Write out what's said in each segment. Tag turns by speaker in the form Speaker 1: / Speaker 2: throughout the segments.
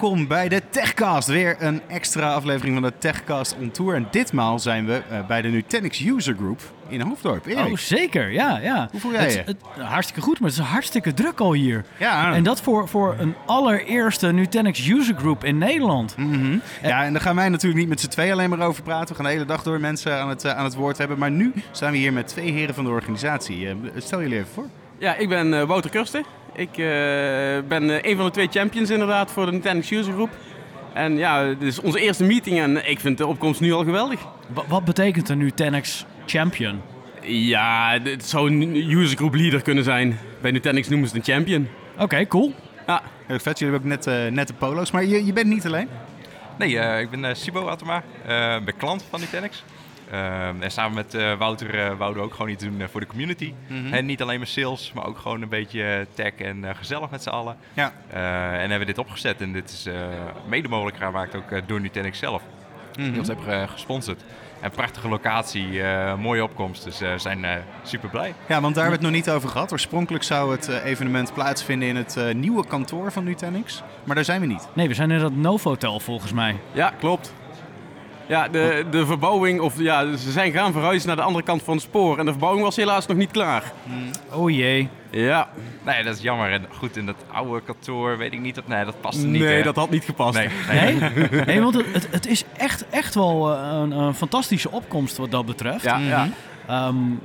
Speaker 1: Welkom bij de Techcast. Weer een extra aflevering van de Techcast on Tour. En ditmaal zijn we uh, bij de Nutanix User Group in Hoofddorp. Erik.
Speaker 2: Oh, zeker. Ja, ja.
Speaker 1: Hoe voel jij
Speaker 2: het,
Speaker 1: je?
Speaker 2: Het, hartstikke goed, maar het is hartstikke druk al hier.
Speaker 1: Ja.
Speaker 2: En dat voor, voor een allereerste Nutanix User Group in Nederland.
Speaker 1: Mhm. Ja, en daar gaan wij natuurlijk niet met z'n twee alleen maar over praten. We gaan de hele dag door mensen aan het, aan het woord hebben. Maar nu staan we hier met twee heren van de organisatie. Stel jullie even voor.
Speaker 3: Ja, ik ben Wouter Kursten. Ik uh, ben een van de twee champions inderdaad voor de Nutanix User Group. En ja, dit is onze eerste meeting en ik vind de opkomst nu al geweldig.
Speaker 2: W wat betekent een Nutanix champion?
Speaker 3: Ja, het zou een user group leader kunnen zijn. Bij Nutanix noemen ze het een champion.
Speaker 2: Oké, okay, cool.
Speaker 1: Ja. Heel vet, jullie hebben ook net, uh, net de polo's. Maar je, je bent niet alleen?
Speaker 4: Nee, uh, ik ben uh, Sibo Atema. Ik ben klant van Nutanix. Uh, en samen met uh, Wouter uh, wouden we ook gewoon iets doen voor de community. Mm -hmm. En niet alleen maar sales, maar ook gewoon een beetje tech en gezellig met z'n allen.
Speaker 1: Ja.
Speaker 4: en hebben we dit opgezet. En dit is mede mogelijk gemaakt ook door Nutanix zelf. Mm -hmm. Die ons hebben gesponsord. En prachtige locatie, mooie opkomst. Dus we zijn super blij.
Speaker 1: Ja, want daar hebben we het nog niet over gehad. Oorspronkelijk zou het evenement plaatsvinden in het nieuwe kantoor van Nutanix. Maar daar zijn we niet.
Speaker 2: Nee, we zijn in dat Novotel volgens mij.
Speaker 3: Ja, klopt. Ja, de, de verbouwing, of ja, ze zijn gaan verhuizen naar de andere kant van het spoor. En de verbouwing was helaas nog niet klaar.
Speaker 2: Mm. Oh jee.
Speaker 3: Ja.
Speaker 4: Nee, dat is jammer. En goed, in dat oude kantoor weet ik niet dat... Nee, dat paste niet.
Speaker 3: Nee,
Speaker 4: hè?
Speaker 3: dat had niet gepast.
Speaker 4: Nee,
Speaker 2: nee. nee? nee want het, het is echt, echt wel een, een, fantastische opkomst wat dat betreft.
Speaker 3: Ja, mm -hmm. ja.
Speaker 2: Um,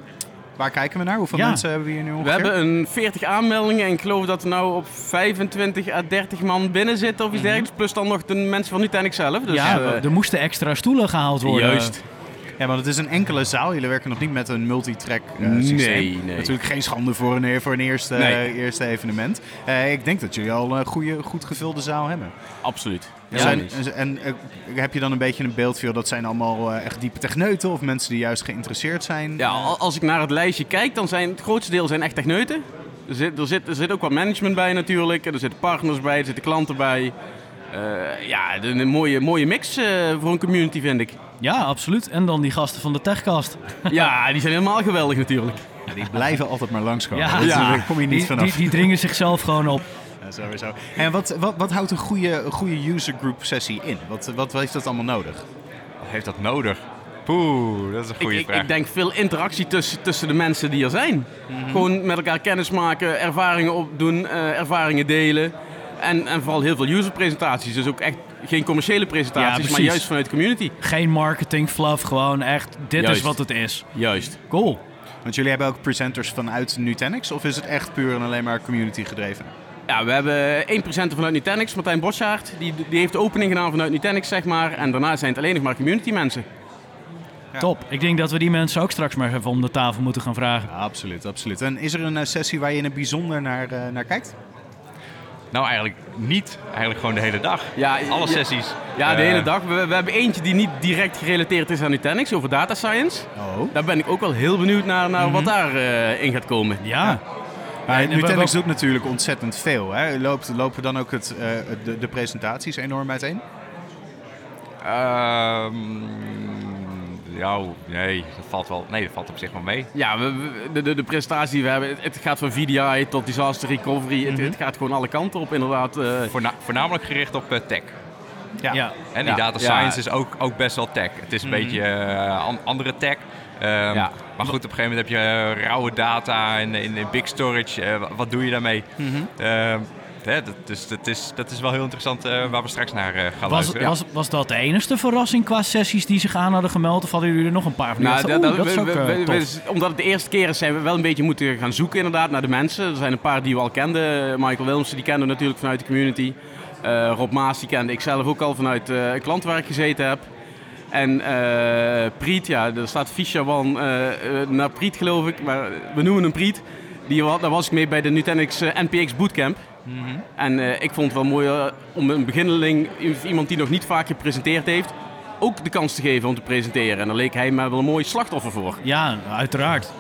Speaker 1: Waar kijken we naar? Hoeveel ja. mensen hebben we hier nu ongeveer?
Speaker 3: We hebben een 40 aanmeldingen en ik geloof dat we nou op 25 à 30 man binnen zitten of iets mm -hmm. dergelijks. Plus dan nog de mensen van Nutanix zelf. Dus,
Speaker 2: ja,
Speaker 3: uh,
Speaker 2: er moesten extra stoelen gehaald worden.
Speaker 3: Juist.
Speaker 1: Ja, want het is een enkele zaal. Jullie werken nog niet met een multitrack uh, systeem.
Speaker 3: Nee, nee.
Speaker 1: Natuurlijk geen schande voor een, voor een eerste,
Speaker 3: nee.
Speaker 1: uh, eerste evenement. Uh, ik denk dat jullie al een goede, goed gevulde zaal hebben.
Speaker 3: Absoluut.
Speaker 1: Ja, zijn, en, en heb je dan een beetje een beeld van dat zijn allemaal echt diepe techneuten of mensen die juist geïnteresseerd zijn?
Speaker 3: Ja, als ik naar het lijstje kijk, dan zijn het grootste deel zijn echt techneuten. Er zit, er, zit, er zit ook wat management bij natuurlijk. Er zitten partners bij, er zitten klanten bij. Ja, een mooie, mooie mix voor een community vind ik.
Speaker 2: Ja, absoluut. En dan die gasten van de Techcast.
Speaker 3: ja, die zijn helemaal geweldig natuurlijk.
Speaker 1: Ja, die blijven altijd maar langskomen.
Speaker 2: Ja,
Speaker 1: ja. Daar kom je niet
Speaker 2: die,
Speaker 1: vanaf.
Speaker 2: Die, die, dringen zichzelf gewoon op.
Speaker 1: Ja, sowieso. En wat, wat, wat houdt een goede, goede user group sessie in? Wat, wat heeft dat allemaal nodig?
Speaker 4: Wat heeft dat nodig? Poeh, dat is een goede
Speaker 3: ik,
Speaker 4: vraag.
Speaker 3: Ik, ik denk veel interactie tussen, tussen de mensen die er zijn. Mm -hmm. Gewoon met elkaar kennis maken, ervaringen opdoen, uh, ervaringen delen. En, en vooral heel veel user-presentaties. Dus ook echt geen commerciële presentaties,
Speaker 2: ja,
Speaker 3: maar juist vanuit de community.
Speaker 2: Geen marketing fluff, gewoon echt, dit
Speaker 3: juist.
Speaker 2: is wat het is.
Speaker 3: Juist.
Speaker 2: Cool.
Speaker 1: Want jullie hebben ook presenters vanuit Nutanix, of is het echt puur en alleen maar community gedreven?
Speaker 3: Ja, we hebben één presenter vanuit Nutanix, Martijn Boschaert. Die, die heeft de opening gedaan vanuit Nutanix, zeg maar. En daarna zijn het alleen nog maar community mensen.
Speaker 2: Ja. Top. Ik denk dat we die mensen ook straks maar even om de tafel moeten gaan vragen.
Speaker 1: Ja, absoluut, absoluut. En is er een uh, sessie waar je in het bijzonder naar, uh, naar kijkt?
Speaker 4: Nou, eigenlijk niet. Eigenlijk gewoon de hele dag.
Speaker 3: Ja,
Speaker 4: Alle
Speaker 3: ja,
Speaker 4: sessies.
Speaker 3: Ja, de uh, hele dag. We, we, hebben eentje die niet direct gerelateerd is aan Nutanix, over data science.
Speaker 1: Oh.
Speaker 3: Daar ben ik ook wel heel benieuwd naar, naar mm -hmm. wat daarin in gaat komen.
Speaker 2: Ja.
Speaker 1: ja. Maar Nutanix doet natuurlijk ontzettend veel. Hè? Loopt, lopen dan ook het, de, de presentaties enorm uiteen?
Speaker 4: Um, ja, nee, dat valt wel. Nee, dat valt op zich wel mee.
Speaker 3: Ja, we, de, de, de presentatie die we hebben, het, het gaat van VDI tot disaster recovery. Mm -hmm. het, het, gaat gewoon alle kanten op, inderdaad. Uh,
Speaker 4: Voorna voornamelijk gericht op uh, tech.
Speaker 2: Ja. ja.
Speaker 4: En die
Speaker 3: ja.
Speaker 4: data science ja. is ook, ook best wel tech. Het is een mm -hmm. beetje uh, an andere tech. Um, ja. Maar goed, op een gegeven moment heb je rauwe data in, in, in big storage. wat doe je daarmee?
Speaker 2: Mhm.
Speaker 4: Mm -hmm. Hè, dat, dus, dat, is, dat is wel heel interessant uh, waar we straks naar uh, gaan
Speaker 2: was,
Speaker 4: luisteren.
Speaker 2: Was, was dat de enige verrassing qua sessies die zich aan hadden gemeld? Of hadden jullie er nog een paar van?
Speaker 3: Nou, dat,
Speaker 2: dat is ook
Speaker 3: we,
Speaker 2: uh,
Speaker 3: we, we, omdat het de eerste keer is, zijn we wel een beetje moeten gaan zoeken inderdaad naar de mensen. Er zijn een paar die we al kenden. Michael Wilmsen, die kenden we natuurlijk vanuit de community. Uh, Rob Maas, die kende ik zelf ook al vanuit uh, een klant waar ik gezeten heb. En uh, Priet, ja, er staat Fischawan naar Priet geloof ik, maar we noemen hem Priet. Die, daar was ik mee bij de Nutanix NPX Bootcamp.
Speaker 1: Mm -hmm.
Speaker 3: En uh, ik vond het wel mooi uh, om een beginneling, iemand die nog niet vaak gepresenteerd heeft, ook de kans te geven om te presenteren. En daar leek hij me wel een mooi slachtoffer voor.
Speaker 2: Ja, uiteraard.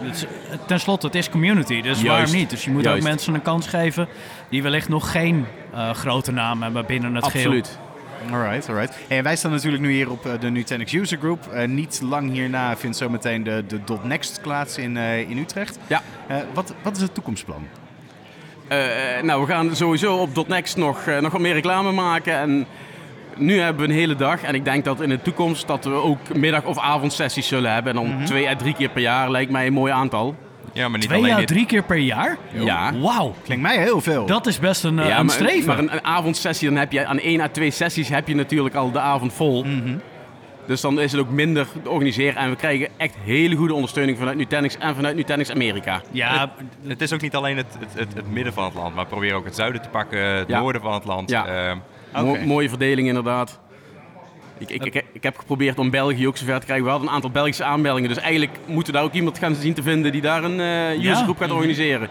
Speaker 2: Ten slotte, het is community, dus
Speaker 3: Juist.
Speaker 2: waarom niet? Dus je moet
Speaker 3: Juist.
Speaker 2: ook mensen een kans geven die wellicht nog geen uh, grote naam hebben binnen het
Speaker 3: Absoluut.
Speaker 2: geheel.
Speaker 1: Alright, alright. En wij staan natuurlijk nu hier op de Nutanix User Group. Uh, niet lang hierna vindt zometeen de, de .next plaats in, uh, in Utrecht.
Speaker 3: Ja.
Speaker 1: wat, wat is het toekomstplan?
Speaker 3: Eh, eh, nou, we gaan sowieso op .next nog, eh, nog wat meer reclame maken. En nu hebben we een hele dag. En ik denk dat in de toekomst dat we ook middag- of avondsessies zullen hebben. En dan twee à drie keer per jaar lijkt mij een mooi aantal.
Speaker 4: Ja, maar niet
Speaker 2: Twee
Speaker 4: alleen
Speaker 2: à
Speaker 4: dit.
Speaker 2: drie keer per jaar?
Speaker 3: Ja.
Speaker 2: Wauw.
Speaker 1: Klinkt mij heel veel.
Speaker 2: Dat is best een, eh,
Speaker 3: Ja,
Speaker 2: een
Speaker 3: maar,
Speaker 2: streven.
Speaker 3: maar een, een avondsessie, dan heb je aan één à twee sessies heb je natuurlijk al de avond vol. Dus dan is het ook minder te organiseren. En we krijgen echt hele goede ondersteuning vanuit Nutanix en vanuit Nutanix Amerika.
Speaker 2: ja,
Speaker 4: Het is ook niet alleen het, het, het, midden van het land, maar we proberen ook het zuiden te pakken, het
Speaker 3: Ja.
Speaker 4: noorden van het land.
Speaker 3: Ja.
Speaker 4: Ehm,
Speaker 3: Mo- mooie verdeling inderdaad. Ik, ik, ik, ik heb geprobeerd om België ook zover te krijgen. We hadden een aantal Belgische aanmeldingen. Dus eigenlijk moeten we daar ook iemand gaan zien te vinden die daar een eh
Speaker 2: Ja.
Speaker 3: usergroep gaat organiseren.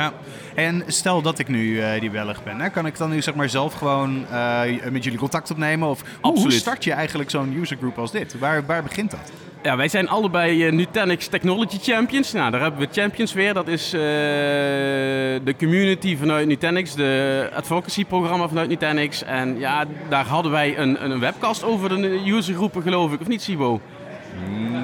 Speaker 1: Ja. En stel dat ik nu eh, die Belg ben, hè, kan ik dan nu zeg maar zelf gewoon eh, met jullie contact opnemen? Of hoe- hoe
Speaker 3: Absoluut.
Speaker 1: start je eigenlijk zo'n usergroup als dit? Waar, waar begint dat?
Speaker 3: Ja, wij zijn allebei eh, Nutanix Technology Champions. Nou, daar hebben we Champions weer. Dat is de community vanuit Nutanix, de advocacy programma vanuit Nutanix. En ja, daar hadden wij een, een webcast over de usergroepen, geloof ik. Of niet, Sibo?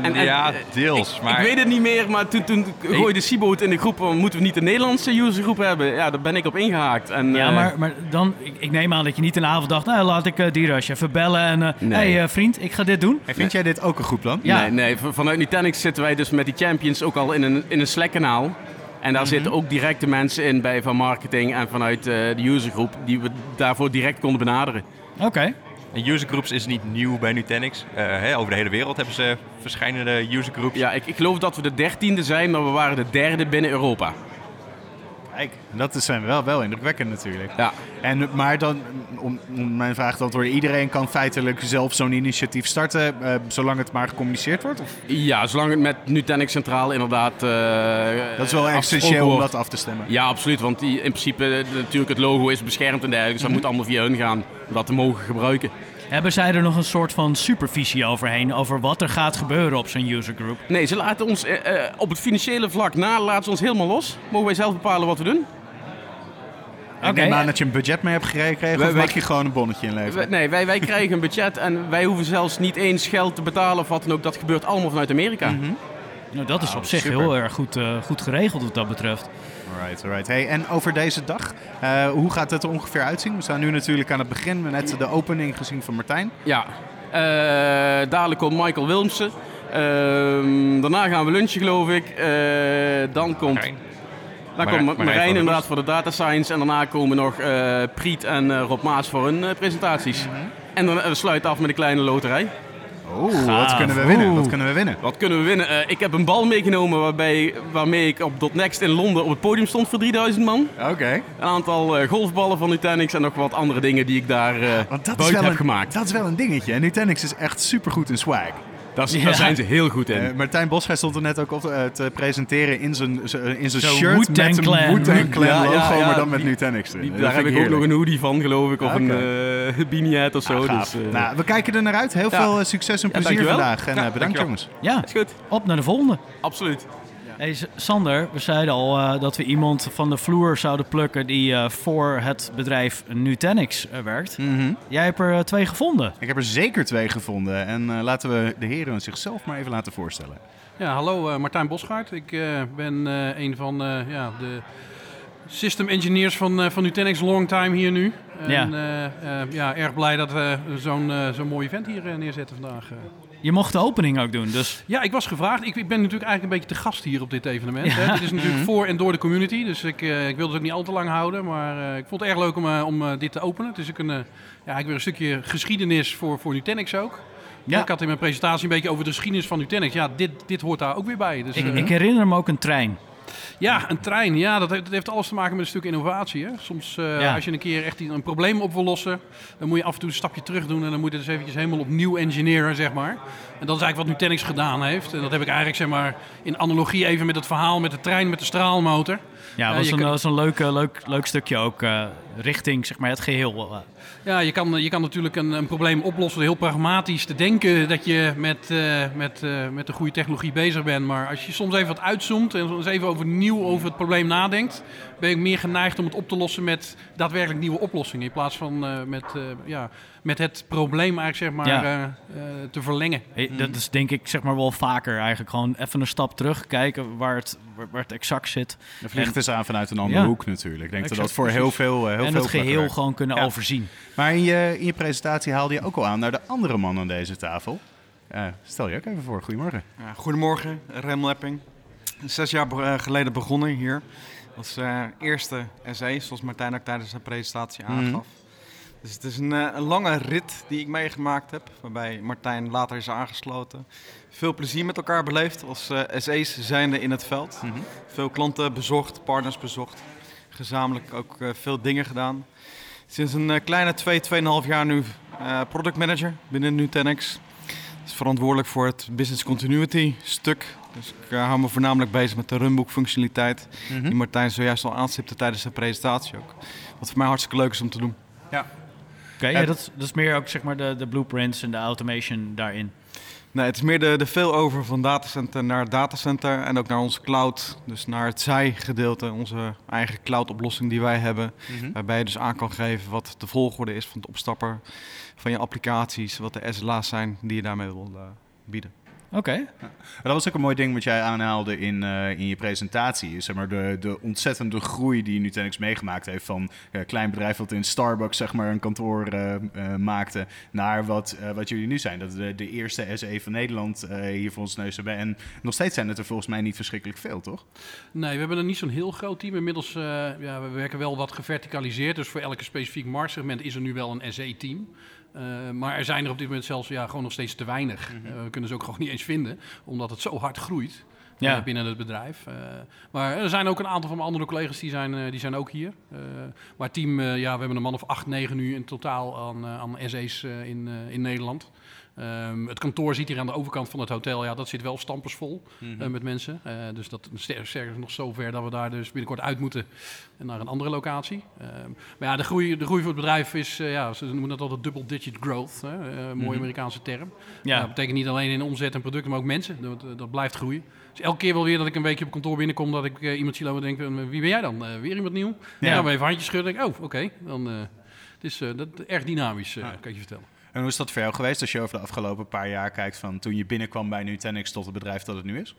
Speaker 3: En- en-
Speaker 4: ja,
Speaker 3: eh,
Speaker 4: deels. maar
Speaker 3: Ik weet het niet meer, maar toen, toen gooide Sibo het in de groep. Moeten we niet een Nederlandse usergroep hebben? Ja, daar ben ik op ingehaakt. En,
Speaker 2: ja
Speaker 3: eh,
Speaker 2: maar, maar dan, ik, ik neem aan dat je niet een avond dacht, nou laat ik uh, Dirash even bellen en, eh
Speaker 3: Nee.
Speaker 2: hey eh, vriend, ik ga dit doen.
Speaker 1: En vind jij dit ook een goed plan?
Speaker 2: Ja.
Speaker 3: Nee, nee, vanuit Nutanix zitten wij dus met die champions ook al in een, in een Slack-kanaal. En daar zitten ook direct de mensen in bij van marketing en vanuit eh, de usergroep die we daarvoor direct konden benaderen.
Speaker 2: Oké.
Speaker 4: En usergroups is niet nieuw bij Nutanix. Eh, over de hele wereld hebben ze verschillende usergroups.
Speaker 3: Ja, ik, ik geloof dat we de dertiende zijn, maar we waren de derde binnen Europa.
Speaker 1: Kijk, dat is zijn wel, wel indrukwekkend natuurlijk.
Speaker 3: Ja,
Speaker 1: En, maar dan, om, om mijn vraag te antwoorden, iedereen kan feitelijk zelf zo'n initiatief starten, eh, zolang het maar gecommuniceerd wordt? Of?
Speaker 3: ja zolang het met Nutanix Centraal inderdaad uh,
Speaker 1: Dat is wel essentieel om dat af te stemmen.
Speaker 3: Ja, absoluut, want die, in principe eh, natuurlijk het logo is beschermd en dergelijke, dus dat moet allemaal via hun gaan om dat te mogen gebruiken.
Speaker 2: Hebben zij er nog een soort van supervisie overheen over wat er gaat gebeuren op zo'n usergroup?
Speaker 3: Nee, ze laten ons eh, eh, op het financiële vlak na, laten ze ons helemaal los. Mogen wij zelf bepalen wat we doen?
Speaker 1: Ik
Speaker 2: Oké.
Speaker 1: neem aan dat je een budget mee hebt gekregen,
Speaker 3: Wij-
Speaker 1: of mag je gewoon een bonnetje inleveren?
Speaker 3: Wij- Nee, wij, wij krijgen een budget en wij hoeven zelfs niet eens geld te betalen of wat dan ook. Dat gebeurt allemaal vanuit Amerika.
Speaker 2: Nou, dat is op zich
Speaker 1: super.
Speaker 2: heel erg goed, eh, goed geregeld wat dat betreft.
Speaker 1: Alright, alright. Hey, en over deze dag, eh, hoe gaat het er ongeveer uitzien? We staan nu natuurlijk aan het begin, we hebben net de opening gezien van Martijn.
Speaker 3: Ja, Eh, dadelijk komt Michael Wilmsen. Ehm, daarna gaan we lunchen, geloof ik. Eh, dan komt,
Speaker 4: Marijn.
Speaker 3: dan komt
Speaker 4: Marijn
Speaker 3: inderdaad voor de data science. En daarna komen nog eh, Priet en eh, Rob Maas voor hun presentaties. En dan we sluiten af met een kleine loterij.
Speaker 1: Oh, wat kunnen we winnen? Wat kunnen we winnen?
Speaker 3: Wat kunnen we winnen? Eh, ik heb een bal meegenomen waarbij, waarmee ik op .next in Londen op het podium stond voor 3000 man.
Speaker 1: Oké.
Speaker 3: Een aantal eh, golfballen van Nutanix en nog wat andere dingen die ik daar eh
Speaker 1: Want dat is, wel
Speaker 3: heb
Speaker 1: een,
Speaker 3: gemaakt.
Speaker 1: dat is wel een dingetje. En Nutanix is echt supergoed in swag.
Speaker 3: Dat
Speaker 2: Ja.
Speaker 3: Zijn ze heel goed in.
Speaker 1: Eh, Martijn Boschij stond er net ook op te, eh, te presenteren in zijn, eh, in zijn
Speaker 2: Zo'n
Speaker 1: shirt met een
Speaker 2: Clan.
Speaker 1: Wu-Tang Clan
Speaker 3: Ja,
Speaker 1: logo,
Speaker 3: ja,
Speaker 1: maar dan met Nutanix erin.
Speaker 3: Daar heb ik ook nog een hoodie van, geloof ik. Of
Speaker 1: Oké.
Speaker 3: een eh beanie hat of zo.
Speaker 1: Ah,
Speaker 3: dus, eh,
Speaker 1: nou, we kijken er naar uit. Heel
Speaker 3: Ja.
Speaker 1: veel succes en plezier vandaag. En
Speaker 4: Ja,
Speaker 1: eh, bedankt
Speaker 4: dankjewel.
Speaker 1: jongens.
Speaker 2: Ja,
Speaker 3: is goed.
Speaker 2: op naar de volgende.
Speaker 3: Absoluut.
Speaker 2: Hey, Sander, we zeiden al eh, dat we iemand van de vloer zouden plukken die eh, voor het bedrijf Nutanix eh, werkt. Jij hebt er twee gevonden.
Speaker 1: Ik heb er zeker twee gevonden. En laten we de heren zichzelf maar even laten voorstellen.
Speaker 5: Ja, hallo eh, Martijn Bosgaard. Ik eh, ben eh, een van eh, ja, de system engineers van, eh, van Nutanix long time hier nu. En
Speaker 2: Ja.
Speaker 5: ja, ja, erg blij dat we zo'n zo'n mooi event hier neerzetten vandaag.
Speaker 2: Je mocht de opening ook doen, dus
Speaker 5: Ja, ik was gevraagd. Ik, ik ben natuurlijk eigenlijk een beetje te gast hier op dit evenement.
Speaker 2: Ja.
Speaker 5: Hè. Dit is natuurlijk voor en door de community. Dus ik, eh, ik wilde het ook niet al te lang houden. Maar eh, ik vond het erg leuk om, eh, om dit te openen. Het is ook een, ja, ik weer een stukje geschiedenis voor, voor Nutanix ook.
Speaker 2: Ja.
Speaker 5: Ik had in mijn presentatie een beetje over de geschiedenis van Nutanix. Ja, dit, dit hoort daar ook weer bij. Dus,
Speaker 2: ik, ik herinner me ook een trein.
Speaker 5: Ja, een trein. Ja, dat heeft, dat heeft alles te maken met een stuk innovatie. Hè? Soms eh,
Speaker 2: Ja.
Speaker 5: als je een keer echt een probleem op wil lossen, dan moet je af en toe een stapje terug doen en dan moet je dus eventjes helemaal opnieuw engineeren, zeg maar. En dat is eigenlijk wat Nutanix gedaan heeft. En dat heb ik eigenlijk, zeg maar, in analogie even met het verhaal met de trein met de straalmotor.
Speaker 2: Ja,
Speaker 5: Ja,
Speaker 2: was een, was een leuk, eh, leuk, leuk stukje ook. eh, richting zeg maar, het geheel. eh.
Speaker 5: Ja, je kan, je kan natuurlijk een, een probleem oplossen door heel pragmatisch te denken dat je met, met, met de goede technologie bezig bent. Maar als je soms even wat uitzoomt en eens even overnieuw over het probleem nadenkt, ben ik meer geneigd om het op te lossen met daadwerkelijk nieuwe oplossingen. In plaats van met, ja, met het probleem eigenlijk zeg maar
Speaker 2: Ja.
Speaker 5: eh, eh, te verlengen.
Speaker 2: Hey, Dat is denk ik zeg maar wel vaker eigenlijk. Gewoon even een stap terug, kijken waar het, waar, waar het exact zit.
Speaker 1: Het ligt eens aan vanuit een andere
Speaker 2: Ja.
Speaker 1: hoek natuurlijk. Ik denk dat
Speaker 2: Exact,
Speaker 1: dat voor
Speaker 2: precies.
Speaker 1: heel veel, eh, heel
Speaker 2: en
Speaker 1: veel
Speaker 2: het geheel gewoon kunnen
Speaker 1: Ja.
Speaker 2: overzien.
Speaker 1: Maar in je, in je presentatie haalde je ook al aan naar de andere man aan deze tafel. Eh, stel je ook even voor. Goedemorgen.
Speaker 6: Ja, goedemorgen, Rem Lepping. Zes jaar be- geleden begonnen hier als eh, eerste SE, zoals Martijn ook tijdens zijn presentatie aangaf. Dus het is een, eh, een lange rit die ik meegemaakt heb, waarbij Martijn later is aangesloten. Veel plezier met elkaar beleefd als eh, SE's zijnde in het veld. Veel klanten bezocht, partners bezocht. Gezamenlijk ook eh, veel dingen gedaan. Sinds een kleine 2, 2,5 jaar nu product manager binnen Nutanix is verantwoordelijk voor het business continuity stuk. Dus ik hou me voornamelijk bezig met de runbook functionaliteit. Die Martijn zojuist al aanstipte tijdens zijn presentatie ook. Wat voor mij hartstikke leuk is om te doen.
Speaker 2: Oké, ja, dat, is- dat is meer ook zeg maar de, de blueprints en de automation daarin.
Speaker 6: Nee, het is meer de, de failover van datacenter naar datacenter en ook naar onze cloud. Dus naar het zij-gedeelte, onze eigen cloud-oplossing die wij hebben. Waarbij je dus aan kan geven wat de volgorde is van het opstapper van je applicaties. Wat de SLA's zijn die je daarmee wil eh, bieden.
Speaker 2: Oké.
Speaker 1: Dat was ook een mooi ding wat jij aanhaalde in, eh, in je presentatie. Zeg maar, de, de ontzettende groei die Nutanix meegemaakt heeft. Van een klein bedrijf dat in Starbucks zeg maar, een kantoor eh, maakte. Naar wat, eh, wat jullie nu zijn. Dat we de eerste SE van Nederland eh, hier voor ons neus hebben. En nog steeds zijn het er volgens mij niet verschrikkelijk veel, toch?
Speaker 5: Nee, we hebben er niet zo'n heel groot team. Inmiddels, uh, ja, we werken wel wat geverticaliseerd. Dus voor elke specifiek marktsegment is er nu wel een SE-team. Uh, maar er zijn er op dit moment zelfs ja, gewoon nog steeds te weinig. Mm -hmm. uh, we kunnen ze ook gewoon niet eens vinden, omdat het zo hard groeit ja. uh, binnen het bedrijf. maar er zijn ook een aantal van mijn andere collega's die zijn, die zijn ook hier. maar team, ja, we hebben een man of acht, negen nu in totaal aan, aan SE's in, in Nederland. Um, het kantoor zit hier aan de overkant van het hotel. Ja, dat zit wel stampersvol mm -hmm. uh, met mensen. Uh, dus dat sterker nog zover dat we daar dus binnenkort uit moeten naar een andere locatie. Um, maar ja, de groei, de groei voor het bedrijf is, uh, ja, ze noemen dat altijd double-digit growth. Hè? mooie mm -hmm. Amerikaanse term. Ja. dat betekent niet alleen in omzet en producten, maar ook mensen. Dat, dat blijft groeien. Dus elke keer wel weer dat ik een weekje op kantoor binnenkom, dat ik iemand zie lopen en denk, wie ben jij dan? weer iemand nieuw? Ja, ja maar even handjes schudden. Denk, oh, oké. Okay. Dan het is dat, erg dynamisch, kan ik je vertellen.
Speaker 1: En hoe is dat voor geweest als je over de afgelopen paar jaar kijkt van toen je binnenkwam bij Nutanix tot het bedrijf dat het nu is?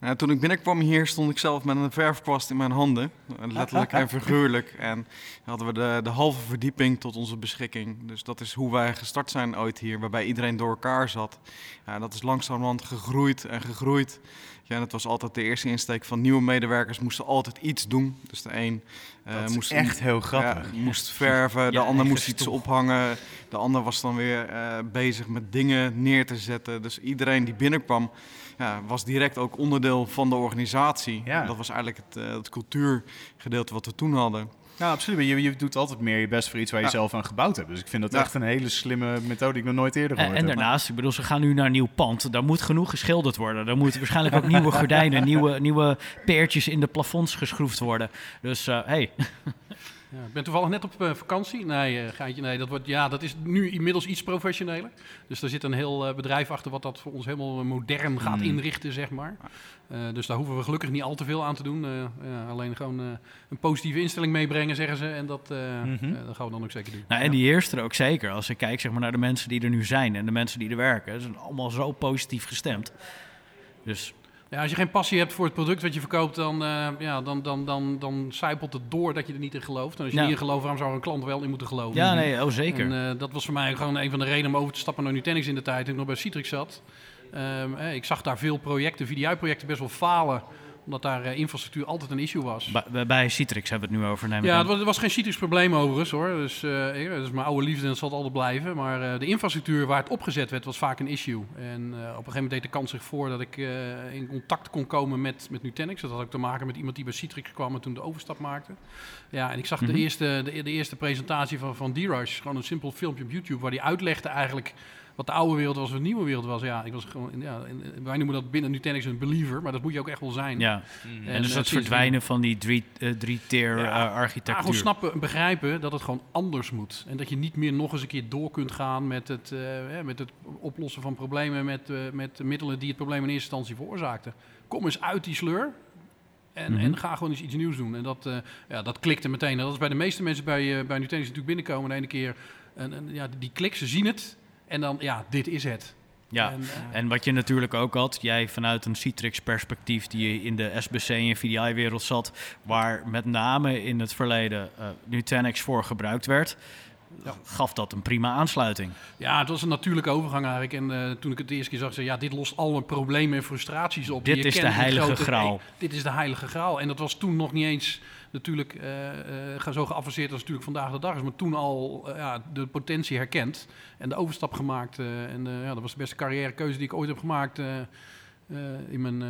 Speaker 6: Nou, toen ik binnenkwam hier stond ik zelf met een verfkwast in mijn handen, letterlijk en figuurlijk. En hadden we de, de halve verdieping tot onze beschikking. Dus dat is hoe wij gestart zijn ooit hier, waarbij iedereen door elkaar zat. Ja, dat is langzamerhand gegroeid en gegroeid. Ja, dat was altijd de eerste insteek van nieuwe medewerkers moesten altijd iets doen. Dus de een
Speaker 1: uh, moest echt heel grappig.
Speaker 6: Ja, moest verven, de ja, ander moest iets ophangen, de ander was dan weer uh, bezig met dingen neer te zetten. Dus iedereen die binnenkwam ja, was direct ook onderdeel van de organisatie. Ja. Dat was eigenlijk het, uh, het cultuurgedeelte wat we toen hadden.
Speaker 1: Ja, absoluut. Je, je doet altijd meer je best voor iets waar je ja. zelf aan gebouwd hebt. Dus ik vind dat ja. echt een hele slimme methode die ik nog nooit eerder gehoord
Speaker 2: en, en
Speaker 1: heb.
Speaker 2: En daarnaast, ik bedoel, ze gaan nu naar een nieuw pand. Daar moet genoeg geschilderd worden. Er moeten waarschijnlijk ook nieuwe gordijnen, nieuwe, nieuwe peertjes in de plafonds geschroefd worden. Dus, uh, hey.
Speaker 5: Ja, ik ben toevallig net op uh, vakantie. Nee, uh, geitje, nee dat, wordt, ja, dat is nu inmiddels iets professioneler. Dus daar zit een heel uh, bedrijf achter wat dat voor ons helemaal modern gaat mm. inrichten, zeg maar. dus daar hoeven we gelukkig niet al te veel aan te doen. ja, alleen gewoon een positieve instelling meebrengen, zeggen ze. En dat, mm -hmm. dat gaan we dan ook zeker doen.
Speaker 2: Nou, en die eerste ook zeker. Als ik kijk zeg maar, naar de mensen die er nu zijn en de mensen die er werken. Ze zijn allemaal zo positief gestemd. Dus
Speaker 5: ja, als je geen passie hebt voor het product wat je verkoopt, dan, uh, ja, dan, dan, dan, dan zijpelt het door dat je er niet in gelooft. En als je ja. niet in gelooft, waarom zou een klant wel in moeten geloven?
Speaker 2: Ja, nee, oh zeker.
Speaker 5: En, uh, dat was voor mij gewoon een van de redenen om over te stappen naar Nutanix in de tijd. Toen ik nog bij Citrix zat. Um, eh, ik zag daar veel projecten, VDI-projecten best wel falen omdat daar uh, infrastructuur altijd een issue was.
Speaker 2: Bij, bij Citrix hebben we het nu over. Neem
Speaker 5: ja, het was, het was, geen Citrix-probleem overigens hoor. Dus, uh, dat is mijn oude liefde en dat zal het altijd blijven. Maar uh, de infrastructuur waar het opgezet werd, was vaak een issue. En op een gegeven moment deed de kans zich voor dat ik in contact kon komen met, met Nutanix. Dat had ook te maken met iemand die bij Citrix kwam en toen de overstap maakte. Ja, en ik zag de, eerste, de, de, eerste presentatie van, van D-Rush, gewoon een simpel filmpje op YouTube, waar hij uitlegde eigenlijk wat de oude wereld was, wat de nieuwe wereld was. Ja, ik was gewoon, ja, en- wij noemen dat binnen Nutanix een believer, maar dat moet je ook echt wel zijn.
Speaker 2: Ja.
Speaker 5: En,
Speaker 2: En dus
Speaker 5: eh,
Speaker 2: het
Speaker 5: sinds-
Speaker 2: verdwijnen van die drie, eh, drie-tier
Speaker 5: Ja,
Speaker 2: eh,
Speaker 5: Ja,
Speaker 2: architectuur.
Speaker 5: gewoon snappen en begrijpen dat het gewoon anders moet. En dat je niet meer nog eens een keer door kunt gaan met het, eh, hè, met het oplossen van problemen met, eh, met de middelen die het probleem in eerste instantie veroorzaakten. Kom eens uit die sleur en,
Speaker 2: Mhm.
Speaker 5: en ga gewoon eens iets nieuws doen. En dat, eh ja, dat klikte meteen. En dat is bij de meeste mensen bij, eh bij Nutanix natuurlijk binnenkomen. De ene keer, en, en, ja, die klik, ze zien het. En dan, ja, dit is het.
Speaker 2: Ja.
Speaker 5: En, eh,
Speaker 2: En wat je natuurlijk ook had, jij vanuit een Citrix-perspectief die je in de SBC en VDI-wereld zat, waar met name in het verleden eh Nutanix voor gebruikt werd,
Speaker 5: Ja.
Speaker 2: gaf dat een prima aansluiting.
Speaker 5: Ja, het was een natuurlijke overgang eigenlijk. En eh, toen ik het de eerste keer zag, zei ja, dit lost alle problemen en frustraties op. die
Speaker 2: Dit
Speaker 5: je
Speaker 2: is
Speaker 5: kent
Speaker 2: de heilige
Speaker 5: grote-
Speaker 2: graal.
Speaker 5: Dit is de heilige graal. En dat was toen nog niet eens natuurlijk eh, eh, zo geavanceerd als het natuurlijk vandaag de dag is. Maar toen al eh, ja, de potentie herkend en de overstap gemaakt. eh, en eh, ja, dat was de beste carrièrekeuze die ik ooit heb gemaakt eh, eh, in, mijn, eh,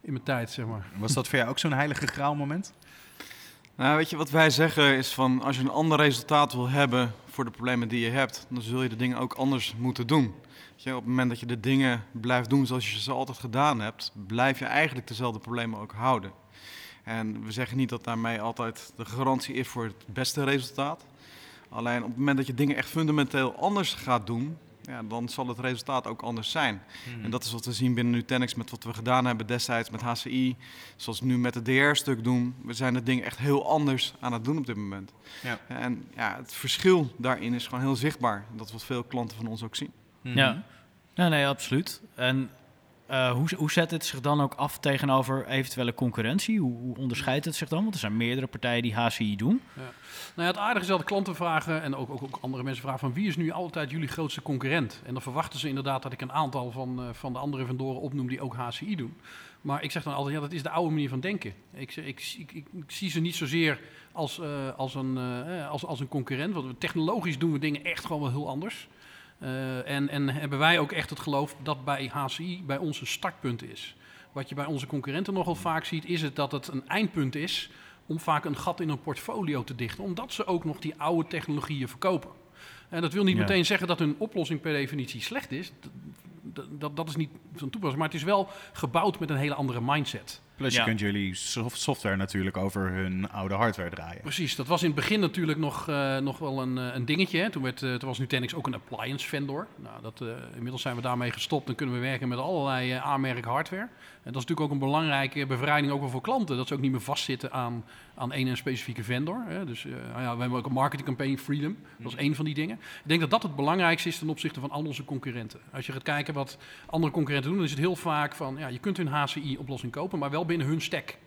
Speaker 5: in mijn tijd, zeg maar.
Speaker 1: Was dat voor jou ook zo'n heilige graal moment?
Speaker 6: Nou, weet je, wat wij zeggen is van als je een ander resultaat wil hebben voor de problemen die je hebt, dan zul je de dingen ook anders moeten doen. Je, op het moment dat je de dingen blijft doen zoals je ze altijd gedaan hebt, blijf je eigenlijk dezelfde problemen ook houden. En we zeggen niet dat daarmee altijd de garantie is voor het beste resultaat. Alleen op het moment dat je dingen echt fundamenteel anders gaat doen, ja, dan zal het resultaat ook anders zijn. En dat is wat we zien binnen Nutanix met wat we gedaan hebben destijds met HCI. Zoals we nu met het DR-stuk doen. We zijn het ding echt heel anders aan het doen op dit moment.
Speaker 1: Ja.
Speaker 6: En ja, het verschil daarin is gewoon heel zichtbaar. Dat is wat veel klanten van ons ook zien.
Speaker 1: Mhm.
Speaker 2: Ja, nee, nee, absoluut. En eh, hoe, hoe zet het zich dan ook af tegenover eventuele concurrentie? Hoe, hoe onderscheidt het zich dan? Want er zijn meerdere partijen die HCI doen.
Speaker 5: Nou ja, het aardige is dat klanten vragen en ook, ook, ook andere mensen vragen van wie is nu altijd jullie grootste concurrent? En dan verwachten ze inderdaad dat ik een aantal van, eh, van de andere vendoren opnoem die ook HCI doen. Maar ik zeg dan altijd, ja, dat is de oude manier van denken. Ik, ik, ik, zie ze niet zozeer als, eh, als, een, als, als een concurrent. Want technologisch doen we dingen echt gewoon wel heel anders. Eh, en, en hebben wij ook echt het geloof dat bij HCI bij ons een startpunt is. Wat je bij onze concurrenten nogal vaak ziet, is het dat het een eindpunt is om vaak een gat in een portfolio te dichten, omdat ze ook nog die oude technologieën verkopen. En dat wil niet
Speaker 2: Ja.
Speaker 5: meteen zeggen dat hun oplossing per definitie slecht is. D- d- Dat, dat is niet van toepassing, maar het is wel gebouwd met een hele andere mindset.
Speaker 1: Plus
Speaker 2: Ja.
Speaker 1: je kunt jullie soft- software natuurlijk over hun oude hardware draaien.
Speaker 5: Precies, dat was in het begin natuurlijk nog, eh, nog wel een, eh, een dingetje. Hè. Toen, werd, eh, toen was Nutanix ook een appliance vendor. Nou, dat, inmiddels zijn we daarmee gestopt en kunnen we werken met allerlei aanmerk hardware. En dat is natuurlijk ook een belangrijke bevrijding ook wel voor klanten. Dat ze ook niet meer vastzitten aan, aan één en specifieke vendor. Hè. Dus nou ja, we hebben ook een marketingcampagne Freedom. Dat is één van die dingen. Ik denk dat dat het belangrijkste is ten opzichte van al onze concurrenten. Als je gaat kijken wat andere concurrenten doen, dan is het heel vaak van... Ja, je kunt hun HCI-oplossing kopen, maar wel binnen hun stack.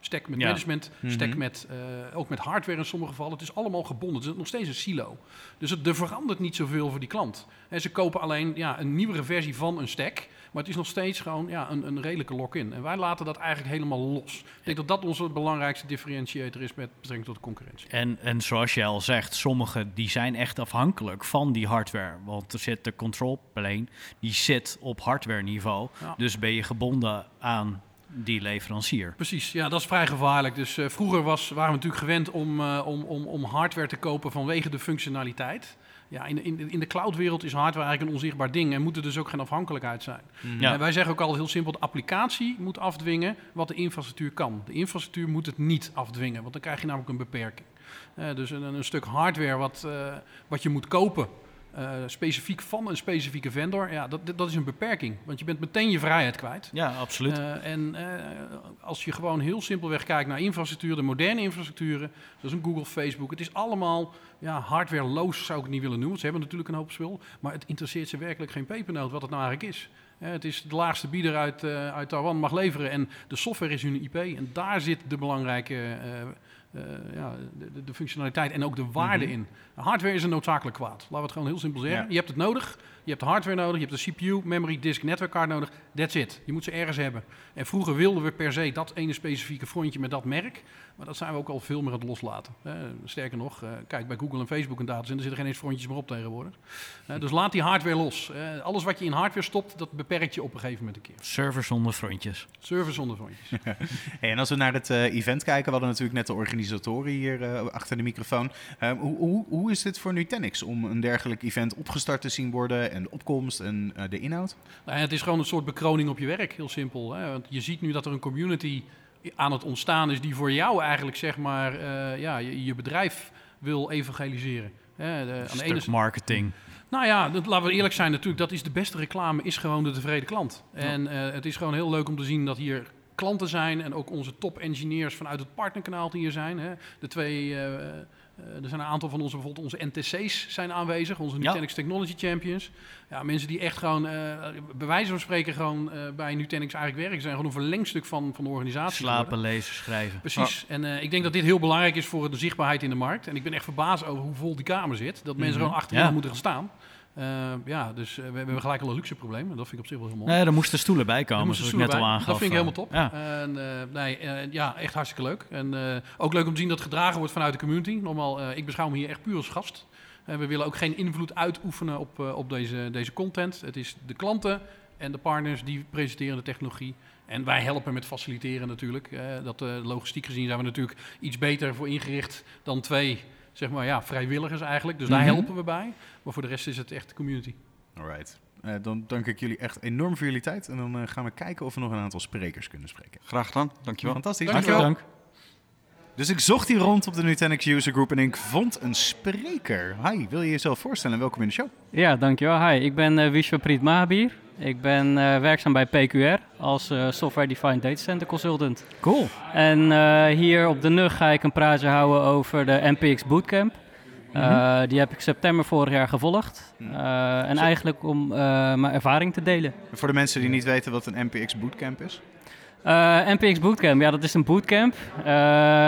Speaker 5: Stack met
Speaker 2: Ja.
Speaker 5: management, stack
Speaker 1: Mhm.
Speaker 5: met, eh, ook met hardware in sommige gevallen. Het is allemaal gebonden. Het is nog steeds een silo. Dus het, er verandert niet zoveel voor die klant. En ze kopen alleen ja, een nieuwere versie van een stack. Maar het is nog steeds gewoon ja, een, een redelijke lock-in. En wij laten dat eigenlijk helemaal los. Ik denk dat dat onze belangrijkste differentiator is met betrekking tot de concurrentie.
Speaker 2: En, en zoals je al zegt, sommige die zijn echt afhankelijk van die hardware. Want er zit de control plane, die zit op hardware niveau.
Speaker 5: Ja.
Speaker 2: Dus ben je gebonden aan die leverancier.
Speaker 5: Precies, ja, dat is vrij gevaarlijk. Dus eh, vroeger was, waren we natuurlijk gewend om, eh, om, om, om hardware te kopen vanwege de functionaliteit. Ja, in, de- in, in de cloudwereld is hardware eigenlijk een onzichtbaar ding en moet er dus ook geen afhankelijkheid zijn.
Speaker 2: Ja.
Speaker 5: En wij zeggen ook al heel simpel, de applicatie moet afdwingen wat de infrastructuur kan. De infrastructuur moet het niet afdwingen, want dan krijg je namelijk een beperking. Eh, dus een, een stuk hardware wat, wat je moet kopen, eh, specifiek van een specifieke vendor, ja, dat, dat is een beperking. Want je bent meteen je vrijheid kwijt.
Speaker 2: Ja, absoluut.
Speaker 5: Eh, en eh, als je gewoon heel simpelweg kijkt naar infrastructuur, de moderne infrastructuren, zoals een Google, Facebook, het is allemaal ja, hardwareloos zou ik het niet willen noemen. Ze hebben natuurlijk een hoop spul, maar het interesseert ze werkelijk geen pepernoot wat het nou eigenlijk is. Het is de laagste bieder uit, uit Taiwan mag leveren en de software is hun IP en daar zit de belangrijke eh, ja, de, functionaliteit en ook de waarde in. Hardware is een noodzakelijk kwaad. Laten we het gewoon heel simpel zeggen.
Speaker 1: Ja.
Speaker 5: Je hebt het nodig. Je hebt de hardware nodig. Je hebt de CPU, memory, disk, netwerkkaart nodig. That's it. Je moet ze ergens hebben. En vroeger wilden we per se dat ene specifieke frontje met dat merk. Maar dat zijn we ook al veel meer aan het loslaten. Sterker nog, eh, kijk bij Google en Facebook en data, er zitten geen eens frontjes meer op tegenwoordig. Dus laat die hardware los. Alles wat je in hardware stopt, dat beperkt je op een gegeven moment een keer.
Speaker 2: Server zonder frontjes.
Speaker 5: Server zonder frontjes.
Speaker 1: Hey, en als we naar het eh, event kijken, we hadden natuurlijk net de organisatoren hier eh, achter de microfoon. Hoe, hoe, hoe is dit voor Nutanix om een dergelijk event opgestart te zien worden en de opkomst en de inhoud?
Speaker 5: Nou het is gewoon een soort bekroning op je werk, heel simpel. Hè? Want je ziet nu dat er een community aan het ontstaan is die voor jou eigenlijk zeg maar eh, ja, je, je bedrijf wil evangeliseren. Hè? De, aan de ene
Speaker 2: marketing.
Speaker 5: Nou ja, dat, laten we eerlijk zijn natuurlijk. Dat is de beste reclame, is gewoon de tevreden klant. En eh, het is gewoon heel leuk om te zien dat hier klanten zijn en ook onze top engineers vanuit het partnerkanaal die hier zijn. Hè. De twee, eh, er zijn een aantal van onze, bijvoorbeeld onze NTC's zijn aanwezig, onze Nutanix Technology Champions. Ja, mensen die echt gewoon, eh, bij wijze van spreken, gewoon eh, bij Nutanix eigenlijk werken. zijn gewoon een verlengstuk van, van de organisatie.
Speaker 2: Slapen, lezen, schrijven.
Speaker 5: Precies. En eh, ik denk dat dit heel belangrijk is voor de zichtbaarheid in de markt. En ik ben echt verbaasd over hoe vol die kamer zit. Dat mensen gewoon achter
Speaker 2: Ja.
Speaker 5: ja. moeten gaan staan. Eh, ja, dus eh, we, we hebben gelijk al een luxe probleem. En dat vind ik op zich wel heel mooi.
Speaker 2: Nee, er moesten stoelen bij komen, zoals ik net al aangaf.
Speaker 5: Dat vind ik helemaal top.
Speaker 2: Ja.
Speaker 5: En, eh, nee, eh, ja, echt hartstikke leuk. En eh, ook leuk om te zien dat het gedragen wordt vanuit de community. Normaal, eh, ik beschouw me hier echt puur als gast. En we willen ook geen invloed uitoefenen op, eh, op deze, deze content. Het is de klanten en de partners die presenteren de technologie. En wij helpen met faciliteren natuurlijk. Eh, dat eh, logistiek gezien zijn we natuurlijk iets beter voor ingericht dan twee zeg maar, ja, vrijwilligers eigenlijk. Dus daar
Speaker 2: Mhm.
Speaker 5: helpen we bij. Maar voor de rest is het echt de community.
Speaker 1: Alright. Eh, dan dank ik jullie echt enorm voor jullie tijd. En dan eh, gaan we kijken of we nog een aantal sprekers kunnen spreken.
Speaker 6: Graag gedaan, dankjewel.
Speaker 1: Fantastisch.
Speaker 5: Dankjewel.
Speaker 1: Dankjewel. Dus ik zocht hier rond op de Nutanix User Group en ik vond een spreker. Hi, wil je jezelf voorstellen? Welkom in de show.
Speaker 7: Ja, dankjewel. Hi, ik ben uh, Vishwapreet Mahabir. Ik ben uh, werkzaam bij PQR als uh, Software Defined Data Center Consultant.
Speaker 2: Cool.
Speaker 7: En uh, hier op de NUG ga ik een praatje houden over de NPX Bootcamp. Mm -hmm. die heb ik september vorig jaar gevolgd. Mm. en Zo. eigenlijk om mijn ervaring te delen.
Speaker 1: Voor de mensen die niet weten wat een NPX Bootcamp is?
Speaker 7: Uh, NPX Bootcamp, ja, dat is een bootcamp. Uh,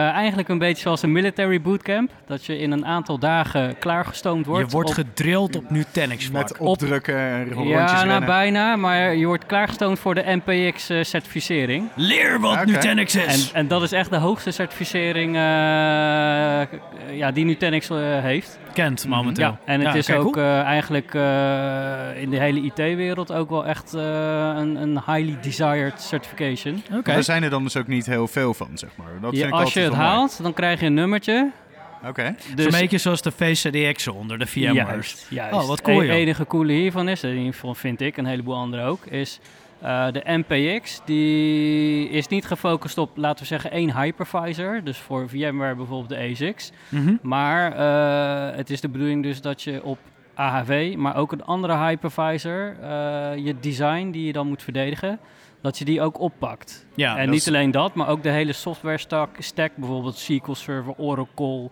Speaker 7: eigenlijk een beetje zoals een military bootcamp. Dat je in een aantal dagen klaargestoomd wordt.
Speaker 2: Je wordt op, gedrild op Nutanix.
Speaker 1: Met opdrukken en rondjes
Speaker 7: Ja, nou,
Speaker 1: rennen.
Speaker 7: bijna. Maar je wordt klaargestoomd voor de NPX-certificering.
Speaker 2: Leer wat okay. Nutanix is!
Speaker 7: En, en, dat is echt de hoogste certificering uh, ja, die Nutanix heeft.
Speaker 2: Kent momenteel.
Speaker 7: Ja, en het
Speaker 2: ja,
Speaker 7: is ook
Speaker 2: cool.
Speaker 7: eigenlijk in de hele IT-wereld ook wel echt een, een highly desired certification.
Speaker 1: Okay. Er zijn er dan dus ook niet heel veel van, zeg maar. Dat
Speaker 7: ja, als je het haalt, dan krijg je een nummertje.
Speaker 1: Oké. Okay.
Speaker 2: Dus een beetje zoals de VCDX onder de VMware.
Speaker 7: Juist, juist.
Speaker 2: Oh, wat cool,
Speaker 7: Het enige coole hiervan is, in ieder geval vind ik, een heleboel anderen ook, is uh, de NPX. Die is niet gefocust op, laten we zeggen, één hypervisor. Dus voor VMware bijvoorbeeld de ASICs. Mm -hmm. Maar uh, het is de bedoeling dus dat je op AHV, maar ook een andere hypervisor, uh, je design die je dan moet verdedigen, dat je die ook oppakt.
Speaker 2: Ja,
Speaker 7: en niet is... alleen dat, maar ook de hele software stack, stack bijvoorbeeld SQL Server, Oracle.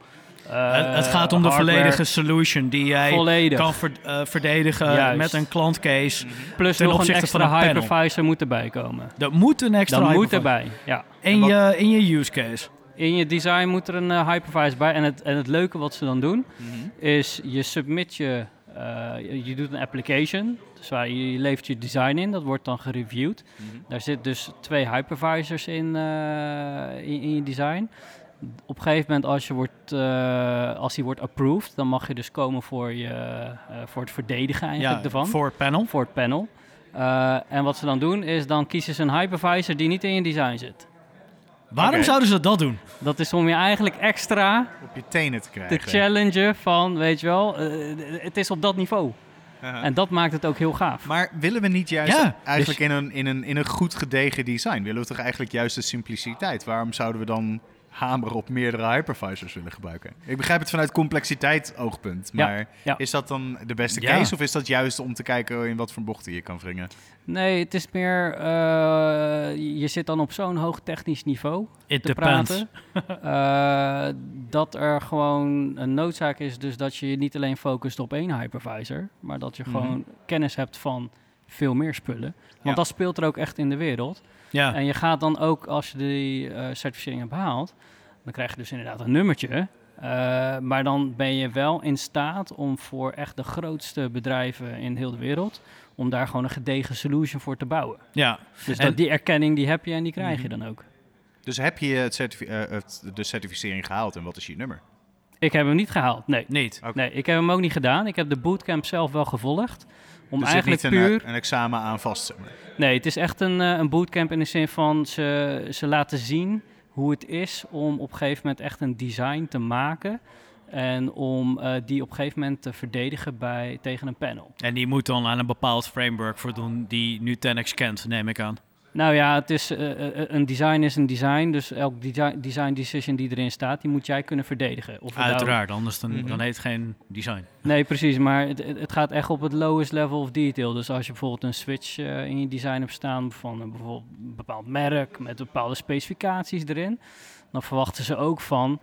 Speaker 2: Uh, het gaat om de
Speaker 7: hardware.
Speaker 2: volledige solution die jij
Speaker 7: Volledig.
Speaker 2: kan ver, uh, verdedigen
Speaker 7: Juist.
Speaker 2: met een klantcase.
Speaker 7: -hmm. Plus
Speaker 2: ten
Speaker 7: nog
Speaker 2: opzichte
Speaker 7: een extra
Speaker 2: van een
Speaker 7: hypervisor moet erbij komen.
Speaker 2: Dat moet een extra
Speaker 7: Dat moet
Speaker 2: hypervisor.
Speaker 7: erbij, ja.
Speaker 2: In, wat... je, in je use case.
Speaker 7: In je design moet er een uh, hypervisor bij. En het, en het leuke wat ze dan doen,
Speaker 2: Mhm.
Speaker 7: mm -hmm. is je submit je, uh, je doet een application. Dus waar je, je levert je design in, dat wordt dan gereviewd. Mm -hmm. Daar zit dus twee hypervisors in, uh, in, in, je design. Op een gegeven moment, als, je wordt, uh, als die wordt approved, dan mag je dus komen voor, je, uh, voor het verdedigen eigenlijk
Speaker 2: ja,
Speaker 7: ervan.
Speaker 2: Voor het panel.
Speaker 7: Voor het panel. Uh, en wat ze dan doen, is dan kiezen ze een hypervisor die niet in je design zit.
Speaker 2: Waarom okay. zouden ze dat doen?
Speaker 7: Dat is om je eigenlijk extra
Speaker 1: op je tenen te krijgen.
Speaker 7: Te challengen van, weet je wel, uh, het is op dat niveau. Uh -huh. En dat maakt het ook heel gaaf.
Speaker 1: Maar willen we niet juist ja, eigenlijk dus... in, een, in, een, in een goed gedegen design? Willen we toch eigenlijk juist de simpliciteit? Waarom zouden we dan hamer op meerdere hypervisors willen gebruiken? Ik begrijp het vanuit complexiteit oogpunt, maar
Speaker 7: ja, ja.
Speaker 1: is dat dan de beste case ja. of is dat juist om te kijken in wat voor bochten je kan wringen?
Speaker 7: Nee, het is meer, uh, je zit dan op zo'n hoog technisch niveau
Speaker 2: It
Speaker 7: te
Speaker 2: depends.
Speaker 7: praten, uh, dat er gewoon een noodzaak is dus dat je je niet alleen focust op één hypervisor, maar dat je gewoon mm -hmm. kennis hebt van veel meer spullen. Want ja. dat speelt er ook echt in de wereld.
Speaker 2: Ja.
Speaker 7: En je gaat dan ook, als je die uh, certificering hebt behaald, dan krijg je dus inderdaad een nummertje. Uh, maar dan ben je wel in staat om voor echt de grootste bedrijven in heel de wereld, om daar gewoon een gedegen solution voor te bouwen.
Speaker 2: Ja.
Speaker 7: Dus en... dat, die erkenning die heb je en die krijg je
Speaker 1: Mhm.
Speaker 7: dan ook.
Speaker 1: Dus heb je het certifi uh, het, de certificering gehaald en wat is je nummer?
Speaker 7: Ik heb hem niet gehaald, nee.
Speaker 2: Niet?
Speaker 7: Okay. Nee, ik heb hem ook niet gedaan. Ik heb de bootcamp zelf wel gevolgd. Om
Speaker 1: dus
Speaker 7: eigenlijk
Speaker 1: niet
Speaker 7: puur...
Speaker 1: een, een examen aan vast, zeg maar.
Speaker 7: Nee, het is echt een, uh, een bootcamp in de zin van ze, ze laten zien hoe het is om op een gegeven moment echt een design te maken. En om eh, die op een gegeven moment te verdedigen bij, tegen een panel.
Speaker 2: En die moet dan aan een bepaald framework voldoen die Nutanix kent, neem ik aan.
Speaker 7: Nou ja, het is, eh, eh, een design is een design. Dus elk design, design decision die erin staat, die moet jij kunnen verdedigen. Of nou-
Speaker 2: Uiteraard, anders dan,
Speaker 1: Mhm.
Speaker 2: dan heet het geen design.
Speaker 7: Nee, precies. Maar het, het gaat echt op het lowest level of detail. Dus als je bijvoorbeeld een switch eh, in je design hebt staan van een, bijvoorbeeld een bepaald merk met bepaalde specificaties erin, dan verwachten ze ook van,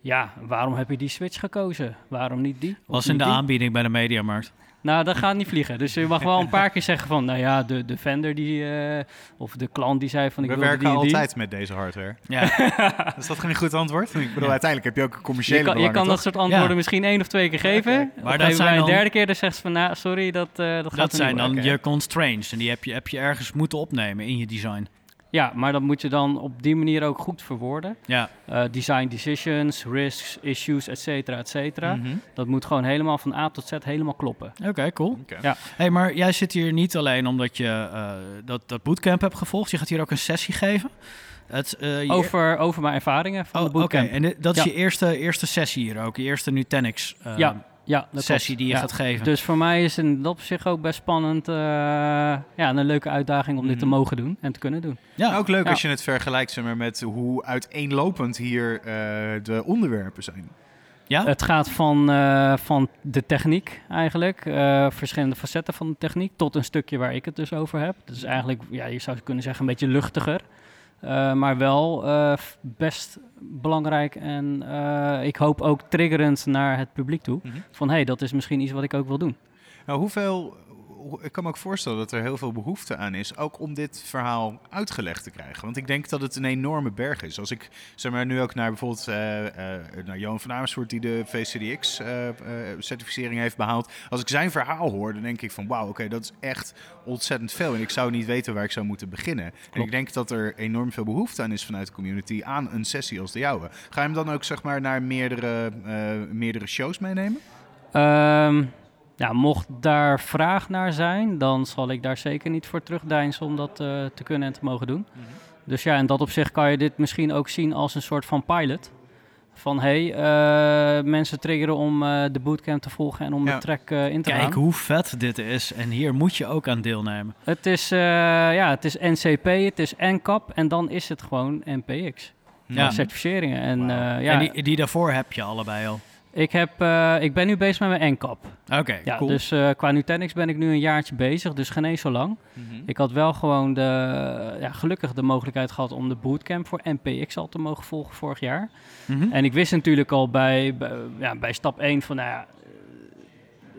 Speaker 7: ja, waarom heb je die switch gekozen? Waarom niet die?
Speaker 2: Was in de
Speaker 7: die?
Speaker 2: aanbieding bij de Mediamarkt.
Speaker 7: Nou, dat gaat niet vliegen. Dus je mag wel een paar keer zeggen van, nou ja, de, de vendor die, eh, of de klant die zei van, ik
Speaker 1: We
Speaker 7: wil die
Speaker 1: werken
Speaker 7: en die.
Speaker 1: altijd met deze hardware.
Speaker 2: Ja,
Speaker 1: Is dat geen goed antwoord? Ik bedoel,
Speaker 2: Ja.
Speaker 1: uiteindelijk heb je ook een commerciële
Speaker 7: Je kan, je kan dat soort antwoorden
Speaker 2: Ja.
Speaker 7: misschien één of twee keer geven. Maar dat
Speaker 2: dat zijn
Speaker 7: bij een
Speaker 2: dan-
Speaker 7: derde keer, dan zegt ze van, nou, sorry, dat, eh, dat gaat
Speaker 2: dat
Speaker 7: er
Speaker 2: zijn dan je constraints. En die heb je, heb je ergens moeten opnemen in je design.
Speaker 7: Ja, maar dat moet je dan op die manier ook goed verwoorden.
Speaker 2: Ja,
Speaker 7: Eh, design decisions, risks, issues, et cetera, et cetera.
Speaker 1: Mhm.
Speaker 7: Dat moet gewoon helemaal van A tot Z helemaal kloppen.
Speaker 2: oké, cool.
Speaker 7: Ja.
Speaker 2: hey, maar jij zit hier niet alleen omdat je eh, dat, dat bootcamp hebt gevolgd. Je gaat hier ook een sessie geven. Het, eh, je-
Speaker 7: Over, over mijn ervaringen van
Speaker 2: Oh,
Speaker 7: de bootcamp.
Speaker 2: Oké, en dit- dat is
Speaker 7: Ja.
Speaker 2: je eerste, eerste sessie hier ook. Je eerste Nutanix
Speaker 7: ja, ja, dat
Speaker 2: sessie
Speaker 7: klopt.
Speaker 2: die je
Speaker 7: Ja.
Speaker 2: gaat geven.
Speaker 7: Dus voor mij is in dat opzicht ook best spannend. eh, ja, en een leuke uitdaging om dit te
Speaker 2: Mhm.
Speaker 7: mogen doen en te kunnen doen.
Speaker 2: ja,
Speaker 1: Ook leuk
Speaker 7: Ja.
Speaker 1: als je het vergelijkt zeg maar, met hoe uiteenlopend hier eh, de onderwerpen zijn.
Speaker 2: ja?
Speaker 7: Het gaat van, eh, van de techniek eigenlijk, eh, verschillende facetten van de techniek, tot een stukje waar ik het dus over heb. Dus eigenlijk, ja, je zou kunnen zeggen, een beetje luchtiger. Eh, maar wel eh, best belangrijk en eh, ik hoop ook triggerend naar het publiek toe.
Speaker 1: Mhm.
Speaker 7: Van hé, hey, dat is misschien iets wat ik ook wil doen.
Speaker 1: Nou, hoeveel, hoe- ik kan me ook voorstellen dat er heel veel behoefte aan is, ook om dit verhaal uitgelegd te krijgen. Want ik denk dat het een enorme berg is. Als ik zeg maar, nu ook naar bijvoorbeeld eh, eh, naar Johan van Amersfoort, die de VCDX-certificering heeft behaald. Als ik zijn verhaal hoor, dan denk ik van wauw, oké, dat is echt ontzettend veel. En ik zou niet weten waar ik zou moeten beginnen. En ik denk dat er enorm veel behoefte aan is vanuit de community aan een sessie als de jouwe. Ga je hem dan ook zeg maar, naar meerdere, eh, meerdere shows meenemen?
Speaker 7: Ehm, ja, mocht daar vraag naar zijn, dan zal ik daar zeker niet voor terugdeinzen om dat eh, te kunnen en te mogen doen. Dus ja, in dat opzicht kan je dit misschien ook zien als een soort van pilot. Van hey, eh, mensen triggeren om eh, de bootcamp te volgen en om
Speaker 1: Ja.
Speaker 7: de track eh, in te
Speaker 2: Kijk
Speaker 7: gaan.
Speaker 2: hoe vet dit is. En hier moet je ook aan deelnemen.
Speaker 7: Het is, eh, ja, het is NCP, het is NCAP en dan is het gewoon NPX.
Speaker 2: Ja.
Speaker 7: Certificeringen. En, eh, ja,
Speaker 2: en die, die daarvoor heb je allebei al.
Speaker 7: Ik, heb, eh, ik ben nu bezig met mijn NCAP.
Speaker 2: Oké,
Speaker 7: Ja,
Speaker 2: cool.
Speaker 7: dus eh, qua Nutanix ben ik nu een jaartje bezig, dus geen eens zo lang. Ik had wel gewoon de, ja, gelukkig de mogelijkheid gehad om de bootcamp voor NPX al te mogen volgen vorig jaar.
Speaker 2: Mhm.
Speaker 7: En ik wist natuurlijk al bij, bij, ja, bij stap 1 van, nou ja,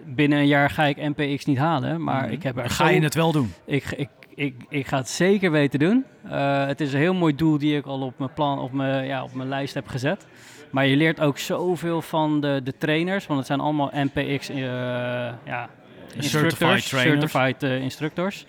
Speaker 7: binnen een jaar ga ik NPX niet halen. Maar
Speaker 2: Mhm.
Speaker 7: ik heb er
Speaker 2: Ga
Speaker 7: zo-
Speaker 2: je het wel doen?
Speaker 7: Ik, ik, ik, ik ga het zeker weten doen. Eh, het is een heel mooi doel die ik al op mijn, plan, op mijn, ja, op mijn lijst heb gezet. Maar je leert ook zoveel van de, de trainers, want het zijn allemaal NPX eh, ja, instructors,
Speaker 2: Certified
Speaker 7: certified eh, instructors.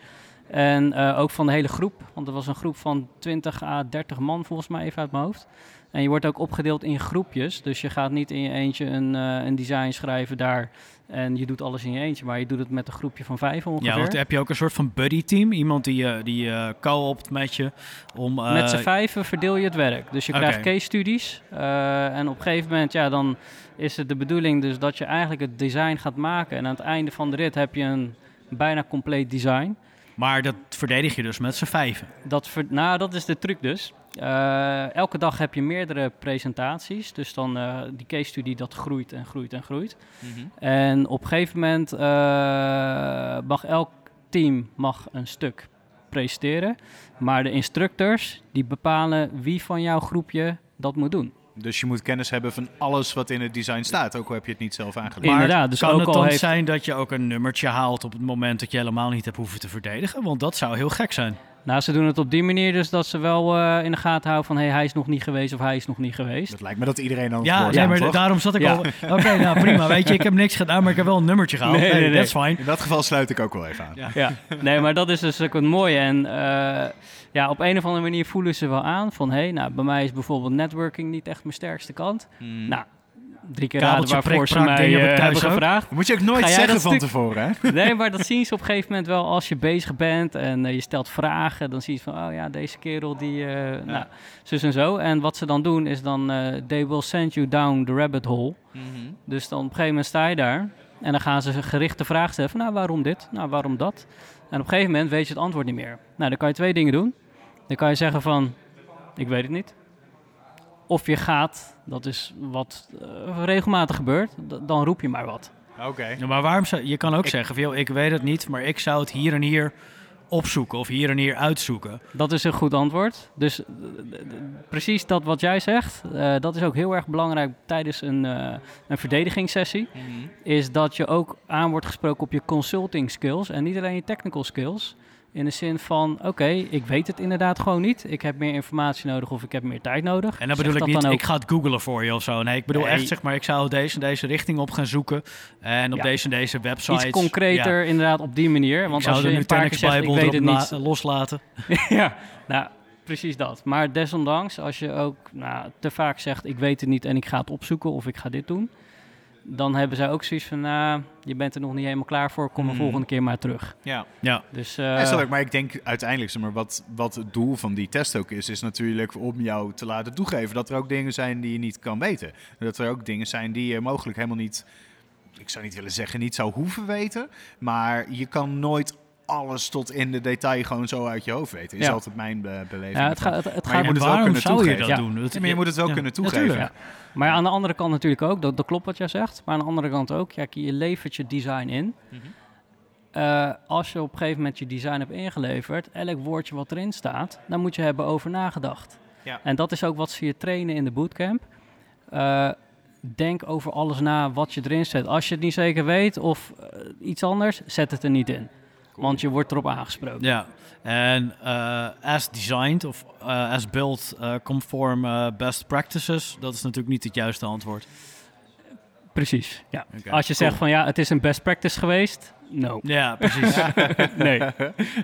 Speaker 7: En eh, ook van de hele groep, want er was een groep van 20 à 30 man volgens mij even uit mijn hoofd. En je wordt ook opgedeeld in groepjes, dus je gaat niet in je eentje een, een design schrijven daar en je doet alles in je eentje, maar je doet het met een groepje van vijf ongeveer.
Speaker 2: Ja, want heb je ook een soort van buddy team? Iemand die, eh die eh co-opt met je om... eh,
Speaker 7: Met z'n vijven verdeel je het werk. Dus je krijgt case studies. en op een gegeven moment, ja, dan is het de bedoeling dus dat je eigenlijk het design gaat maken. En aan het einde van de rit heb je een bijna compleet design.
Speaker 2: Maar dat verdedig je dus met z'n vijven.
Speaker 7: Dat, ver- nou, dat is de truc dus. Eh, elke dag heb je meerdere presentaties. Dus dan eh, die case studie dat groeit en groeit en groeit. En op een gegeven moment eh, mag elk team mag een stuk presenteren. Maar de instructors die bepalen wie van jouw groepje dat moet doen.
Speaker 1: Dus je moet kennis hebben van alles wat in het design staat, ook al heb je het niet zelf aangeleerd.
Speaker 7: Inderdaad, dus
Speaker 2: kan
Speaker 7: ook
Speaker 2: het
Speaker 7: al
Speaker 2: dan
Speaker 7: heeft-
Speaker 2: zijn dat je ook een nummertje haalt op het moment dat je helemaal niet hebt hoeven te verdedigen? Want dat zou heel gek zijn.
Speaker 7: Nou, ze doen het op die manier dus dat ze wel eh, in de gaten houden van... hé, hij is nog niet geweest of hij is nog niet geweest.
Speaker 1: Dat lijkt me dat iedereen dan
Speaker 2: Ja, nee, maar
Speaker 1: toch?
Speaker 2: daarom zat ik
Speaker 7: Ja.
Speaker 2: al... Oké, nou prima. Weet je, ik heb niks gedaan, maar ik heb wel een nummertje gehaald.
Speaker 7: Nee,
Speaker 2: Nee,
Speaker 7: nee, nee.
Speaker 2: that's fine.
Speaker 1: In dat geval sluit ik ook wel even aan.
Speaker 2: Ja.
Speaker 7: Ja, nee, maar dat is dus ook het mooie. En eh, ja, op een of andere manier voelen ze wel aan van... hé, nou, bij mij is bijvoorbeeld networking niet echt mijn sterkste kant.
Speaker 1: Hmm.
Speaker 7: Nou, drie keer raden waarvoor ze mij eh, hebben gevraagd.
Speaker 1: Moet je ook nooit zeggen van
Speaker 7: stuk-
Speaker 1: tevoren, hè?
Speaker 7: Nee, maar dat zien ze op een gegeven moment wel als je bezig bent en eh, je stelt vragen. Dan zie je van, oh ja, deze kerel die, eh nou, zus en zo. En wat ze dan doen is dan, eh, they will send you down the rabbit hole. Dus dan op een gegeven moment sta je daar en dan gaan ze gerichte vragen stellen van, nou, waarom dit? Nou, waarom dat? En op een gegeven moment weet je het antwoord niet meer. Nou, dan kan je twee dingen doen. Dan kan je zeggen van, ik weet het niet. Of je gaat, dat is wat eh, regelmatig gebeurt, d- dan roep je maar wat.
Speaker 1: Oké.
Speaker 2: Ja, maar waarom zou, je kan ook
Speaker 1: Ik-
Speaker 2: zeggen, van, joh, ik weet het niet, maar ik zou het hier en hier opzoeken of hier en hier uitzoeken.
Speaker 7: Dat is een goed antwoord. Dus d- d- precies dat wat jij zegt, eh, dat is ook heel erg belangrijk tijdens een, eh, een verdedigingssessie. Is dat je ook aan wordt gesproken op je consulting skills en niet alleen je technical skills. In de zin van, oké, ik weet het inderdaad gewoon niet. Ik heb meer informatie nodig of ik heb meer tijd nodig.
Speaker 2: En dan bedoel ik niet, ik ga het googlen voor je of zo. Nee, ik bedoel
Speaker 7: Nee.
Speaker 2: echt, zeg maar, ik zou deze en deze richting op gaan zoeken. En op
Speaker 7: Ja.
Speaker 2: deze en deze websites.
Speaker 7: Iets concreter inderdaad op die manier. Want als
Speaker 2: de
Speaker 7: je een paar keer
Speaker 2: Nutanix Bijbel
Speaker 7: weet het niet,
Speaker 2: la- loslaten.
Speaker 7: ja, nou, precies dat. Maar desondanks, als je ook nou, te vaak zegt, ik weet het niet en ik ga het opzoeken of ik ga dit doen, dan hebben zij ook zoiets van, nou, je bent er nog niet helemaal klaar voor, kom de
Speaker 1: Mhm.
Speaker 7: volgende keer maar terug.
Speaker 1: Ja.
Speaker 2: Ja.
Speaker 7: Dus eh,
Speaker 1: Ja, ook, maar ik denk uiteindelijk, zeg maar, wat, wat het doel van die test ook is, is natuurlijk om jou te laten toegeven dat er ook dingen zijn die je niet kan weten. Dat er ook dingen zijn die je mogelijk helemaal niet, ik zou niet willen zeggen, niet zou hoeven weten, maar je kan nooit alles tot in de detail gewoon zo uit je hoofd weten. Is
Speaker 7: Ja.
Speaker 1: altijd mijn be- beleving.
Speaker 7: ja, het, gaat, het, het
Speaker 1: Maar
Speaker 7: gaat
Speaker 1: je moet het wel kunnen
Speaker 2: zou je
Speaker 1: toegeven.
Speaker 2: dat doen?
Speaker 1: Ja, maar je moet het wel kunnen toegeven.
Speaker 2: natuurlijk.
Speaker 7: Maar aan de andere kant natuurlijk ook, dat, dat klopt wat jij zegt. Maar aan de andere kant ook, ja, je levert je design in.
Speaker 1: Mhm.
Speaker 7: Eh, als je op een gegeven moment je design hebt ingeleverd, elk woordje wat erin staat, dan moet je hebben over nagedacht.
Speaker 1: Ja.
Speaker 7: En dat is ook wat ze je trainen in de bootcamp. Eh, denk over alles na wat je erin zet. Als je het niet zeker weet of eh, iets anders, zet het er niet in. Want je wordt erop aangesproken.
Speaker 2: Ja, en eh, as designed of eh, as built eh, conform best practices, dat is natuurlijk niet het juiste antwoord.
Speaker 7: Precies. Ja. Als je
Speaker 2: cool.
Speaker 7: zegt van ja, het is een best practice geweest. No.
Speaker 2: Ja, precies.
Speaker 7: Nee.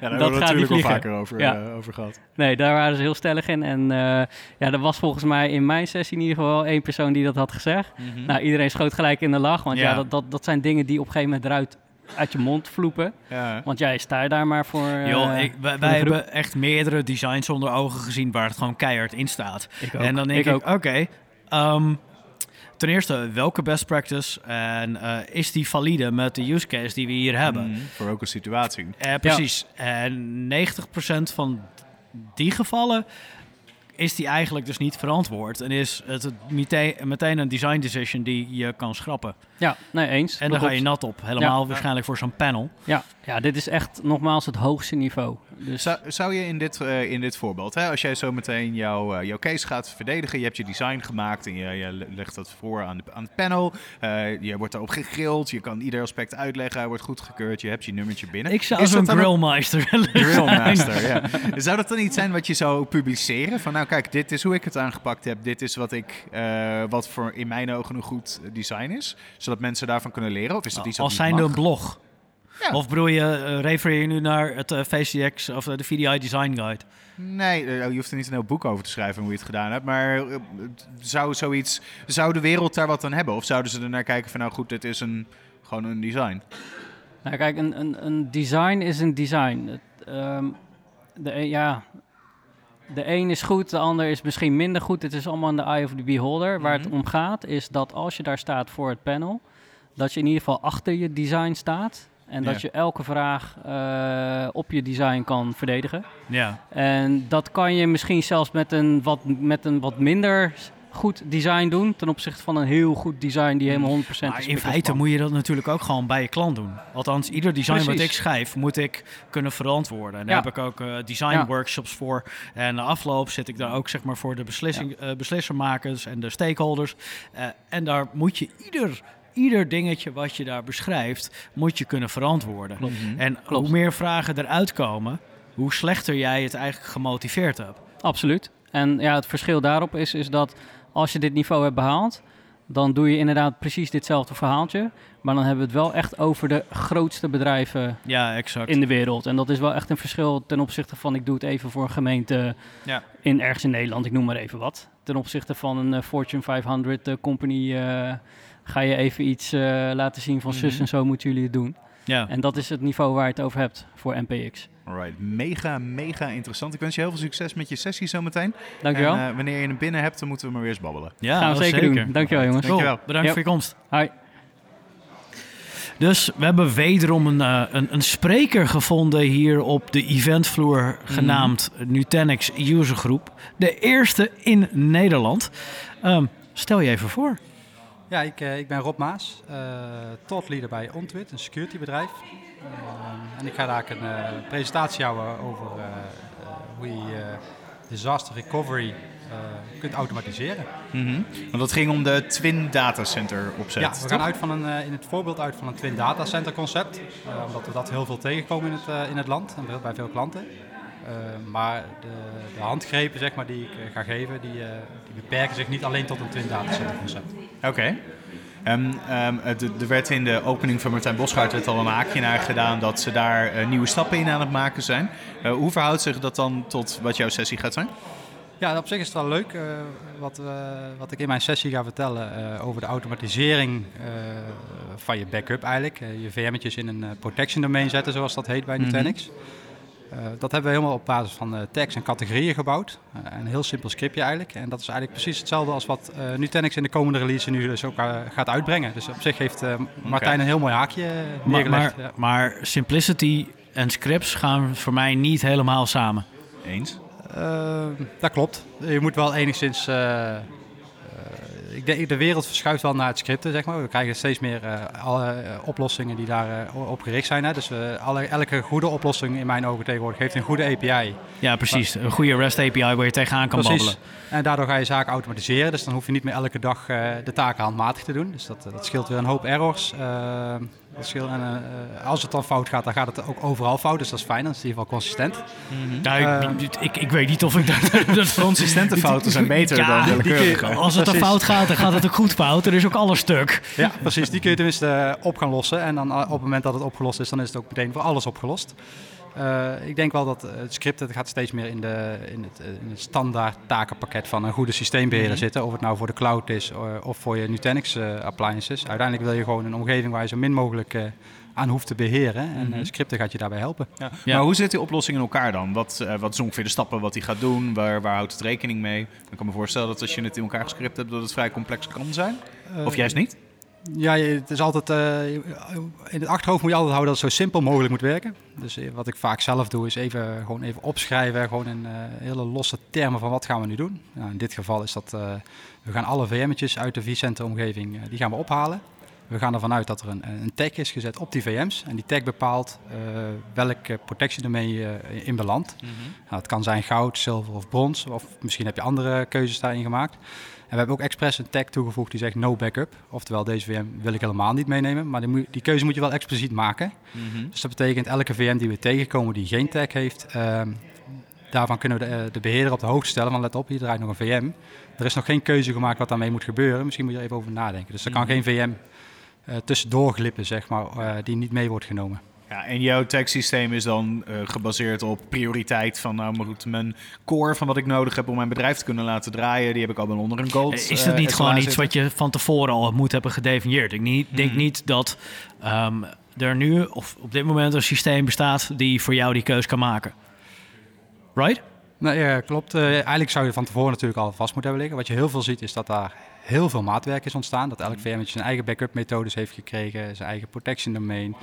Speaker 1: Ja, daar hebben we natuurlijk al vaker over,
Speaker 7: Ja.
Speaker 1: over gehad.
Speaker 7: Nee, daar waren ze heel stellig in. En ja, er was volgens mij in mijn sessie in ieder geval één persoon die dat had gezegd. Nou, iedereen schoot gelijk in de lach. Want ja,
Speaker 2: Ja.
Speaker 7: dat, dat, dat zijn dingen die op een gegeven moment eruit uit je mond vloepen.
Speaker 1: Ja.
Speaker 7: Want jij sta je daar maar voor. eh,
Speaker 2: Joh, ik, wij, hebben echt meerdere designs onder ogen gezien waar het gewoon keihard in staat.
Speaker 7: Ik ook.
Speaker 2: En dan denk
Speaker 7: Ik
Speaker 2: ik, oké, ehm, ten eerste, welke best practice en eh, is die valide met de use case die we hier hebben?
Speaker 1: Mhm, Voor ook een situatie.
Speaker 2: Eh, precies. En 90% van die gevallen is die eigenlijk dus niet verantwoord. En is het meteen, meteen een design decision die je kan schrappen.
Speaker 7: Ja, nee, eens.
Speaker 2: En dan ga je nat op. Helemaal
Speaker 7: Ja.
Speaker 2: waarschijnlijk voor zo'n panel.
Speaker 7: Ja, ja, dit is echt nogmaals het hoogste niveau. Dus
Speaker 1: Zou, zou je in dit, eh, in dit voorbeeld, hè, als jij zo meteen jouw, eh, jouw case gaat verdedigen, je hebt je design gemaakt en je, je legt dat voor aan, de, aan het panel, eh, je wordt daarop gegrild, je kan ieder aspect uitleggen, hij wordt goedgekeurd, je hebt je nummertje binnen.
Speaker 2: Ik zou zo'n grillmeister willen zijn.
Speaker 1: Grillmaster, ja. Zou dat dan iets zijn wat je zou publiceren? Van nou kijk, dit is hoe ik het aangepakt heb, dit is wat ik, wat voor in mijn ogen een goed design is, zodat mensen daarvan kunnen leren? Of is dat iets dat
Speaker 2: Als
Speaker 1: mag?
Speaker 2: een blog.
Speaker 1: Ja.
Speaker 2: Of bedoel je, eh, refereer je nu naar het eh, VCX of eh, de VDI Design Guide?
Speaker 1: Nee, eh, je hoeft er niet een heel boek over te schrijven hoe je het gedaan hebt. Maar zou zoiets, zou de wereld daar wat aan hebben? Of zouden ze er naar kijken van nou goed, dit is een, gewoon een design?
Speaker 7: Nou, kijk, een, een, een design is een design. Het, ehm, de, een- ja, de een is goed, de ander is misschien minder goed. Het is allemaal in de eye of the beholder. Waar het
Speaker 1: Mhm.
Speaker 7: om gaat is dat als je daar staat voor het panel, dat je in ieder geval achter je design staat. En dat je elke vraag eh, op je design kan verdedigen.
Speaker 2: Ja.
Speaker 7: En dat kan je misschien zelfs met een wat, met een wat minder goed design doen. Ten opzichte van een heel goed design die helemaal 100%
Speaker 2: Maar
Speaker 7: is.
Speaker 2: in feite moet je dat natuurlijk ook gewoon bij je klant doen. Althans, ieder design wat ik schrijf, moet ik kunnen verantwoorden. En daar
Speaker 7: Ja.
Speaker 2: heb ik ook eh, design
Speaker 7: Ja.
Speaker 2: workshops voor. En de afloop zit ik daar ook zeg maar voor de beslissing, eh, beslissermakers en de stakeholders. Eh, en daar moet je ieder, ieder dingetje wat je daar beschrijft, moet je kunnen verantwoorden.
Speaker 7: Klopt.
Speaker 2: En
Speaker 7: Klopt.
Speaker 2: hoe meer vragen eruit komen, hoe slechter jij het eigenlijk gemotiveerd hebt.
Speaker 7: Absoluut. En ja, het verschil daarop is, is dat als je dit niveau hebt behaald, dan doe je inderdaad precies ditzelfde verhaaltje. Maar dan hebben we het wel echt over de grootste bedrijven
Speaker 2: Ja, exact.
Speaker 7: in de wereld. En dat is wel echt een verschil ten opzichte van ik doe het even voor een gemeente
Speaker 2: Ja.
Speaker 7: in ergens in Nederland, ik noem maar even wat. ten opzichte van een eh, Fortune 500 eh, company eh, ga je even iets eh, laten zien van zus
Speaker 1: Mhm.
Speaker 7: en zo moeten jullie het doen.
Speaker 2: Ja.
Speaker 7: En dat is het niveau waar je het over hebt voor NPX.
Speaker 1: Alright, mega, mega interessant. Ik wens je heel veel succes met je sessie zometeen.
Speaker 7: Dankjewel.
Speaker 1: En eh, wanneer je hem binnen hebt, dan moeten we maar weer eens babbelen.
Speaker 2: Ja,
Speaker 7: Gaan we zeker, doen. Dankjewel jongens.
Speaker 2: Cool,
Speaker 1: Dankjewel.
Speaker 2: bedankt voor je komst.
Speaker 7: Hi.
Speaker 2: Dus we hebben wederom een, eh, een, een spreker gevonden hier op de eventvloer genaamd Nutanix User Group. De eerste in Nederland. Ehm, stel je even voor.
Speaker 8: Ja, ik, eh, ik ben Rob Maas, eh leader bij Ontwit, een securitybedrijf. Ehm, en ik ga daar een eh, presentatie houden over eh, eh, hoe je eh, disaster recovery eh, kunt automatiseren.
Speaker 1: Mhm. Want dat ging om de Twin Data Center opzet.
Speaker 8: ja, we
Speaker 1: toch?
Speaker 8: gaan uit van een, eh, in het voorbeeld uit van een Twin Data Center concept. eh, omdat we dat heel veel tegenkomen in het, eh, in het land en bij veel klanten. Eh, maar de, de handgrepen zeg maar, die ik eh, ga geven, die, eh, die beperken zich niet alleen tot een Twin Data Center concept.
Speaker 1: Oké. Ehm, ehm, het- er werd in de opening van Martijn Bosgaard werd al een haakje naar gedaan dat ze daar nieuwe stappen in aan het maken zijn. Hoe verhoudt zich dat dan tot wat jouw sessie gaat zijn?
Speaker 8: Ja, op zich is het wel leuk. wat, wat ik in mijn sessie ga vertellen over de automatisering van je backup eigenlijk. Je VM'tjes in een protection domain zetten, zoals dat heet bij
Speaker 1: Mhm.
Speaker 8: Nutanix. Eh, dat hebben we helemaal op basis van eh, tags en categorieën gebouwd. Eh, een heel simpel scriptje eigenlijk. En dat is eigenlijk precies hetzelfde als wat eh, Nutanix in de komende release nu dus ook gaat uitbrengen. Dus op zich heeft eh, Martijn een heel mooi haakje
Speaker 2: Maar,
Speaker 8: neergelegd.
Speaker 2: maar,
Speaker 8: ja.
Speaker 2: maar simplicity en scripts gaan voor mij niet helemaal samen.
Speaker 1: Eens.
Speaker 8: Dat klopt. Je moet wel enigszins. Eh, eh, ik denk, de wereld verschuift wel naar het scripten, zeg maar. We krijgen steeds meer eh, alle eh, oplossingen die daarop op gericht zijn. Hè. Dus eh, alle, elke goede oplossing in mijn ogen tegenwoordig heeft een goede API.
Speaker 2: Ja, precies. Een goede REST API waar je tegenaan kan
Speaker 8: Precies.
Speaker 2: babbelen.
Speaker 8: En daardoor ga je zaken automatiseren. Dus dan hoef je niet meer elke dag eh, de taken handmatig te doen. Dus dat, dat scheelt weer een hoop errors. Eh, dat scheelt, en, eh, als het dan fout gaat, dan gaat het ook overal fout. Dus dat is fijn. Dan is het in ieder geval consistent.
Speaker 2: Nou, ik, ik, ik, ik weet niet of ik dat... dat
Speaker 1: Consistente fouten zijn beter
Speaker 2: Ja,
Speaker 1: dan willekeurige.
Speaker 2: Als het er
Speaker 8: Precies.
Speaker 2: fout gaat, dan gaat het ook goed fout. Er is ook alles stuk.
Speaker 8: Ja, precies. Die kun je tenminste eh, op gaan lossen. En dan eh, op het moment dat het opgelost is, dan is het ook meteen voor alles opgelost. Eh, ik denk wel dat eh, het script het gaat steeds meer in, de, in, het, eh, in het standaard takenpakket van een goede systeembeheerder zitten. Of het nou voor de cloud is of voor je Nutanix appliances. Uiteindelijk wil je gewoon een omgeving waar je zo min mogelijk aan hoeft te beheren. En eh, scripten gaat je daarbij helpen.
Speaker 1: Ja.
Speaker 2: Ja.
Speaker 1: Maar hoe zit die oplossing in elkaar dan? Wat, eh, wat is ongeveer de stappen wat hij gaat doen? Waar, waar houdt het rekening mee? Ik kan me voorstellen dat als je het in elkaar gescript hebt, dat het vrij complex kan zijn. Of juist niet?
Speaker 8: Ja, het is altijd. eh, in het achterhoofd moet je altijd houden dat het zo simpel mogelijk moet werken. Dus eh, wat ik vaak zelf doe, is even, gewoon even opschrijven. Gewoon in eh, hele losse termen van wat gaan we nu doen. Nou, in dit geval is dat. we gaan alle VM'tjes uit de vCenter omgeving eh, die gaan we ophalen. We gaan ervan uit dat er een, een tag is gezet op die VM's. En die tag bepaalt welk protection domain je eh, in belandt. Nou, het kan zijn goud, zilver of brons. Of misschien heb je andere keuzes daarin gemaakt. En we hebben ook expres een tag toegevoegd die zegt no backup. Oftewel, deze VM wil ik helemaal niet meenemen. Maar die, moet- die keuze moet je wel expliciet maken. Dus dat betekent elke VM die we tegenkomen die geen tag heeft... ehm, daarvan kunnen we de, eh, de beheerder op de hoogte stellen van let op, hier draait nog een VM. Er is nog geen keuze gemaakt wat daarmee moet gebeuren. Misschien moet je er even over nadenken. Dus er kan geen VM eh, tussendoor glippen, zeg maar, eh, die niet mee wordt genomen.
Speaker 1: Ja, en jouw tagsysteem is dan eh, gebaseerd op prioriteit van nou, maar goed, mijn core van wat ik nodig heb om mijn bedrijf te kunnen laten draaien, die heb ik al wel onder een gold.
Speaker 2: Is dat
Speaker 1: eh,
Speaker 2: niet gewoon iets
Speaker 1: zitten.
Speaker 2: wat je van tevoren al moet hebben gedefinieerd? Ik niet, denk niet dat ehm, er nu of op dit moment een systeem bestaat die voor jou die keus kan maken. Right?
Speaker 8: Nee, ja, klopt. Eh, eigenlijk zou je van tevoren natuurlijk al vast moeten hebben liggen. Wat je heel veel ziet is dat daar heel veel maatwerk is ontstaan. Dat elk VM'tje zijn eigen backup methodes heeft gekregen, zijn eigen protection domain.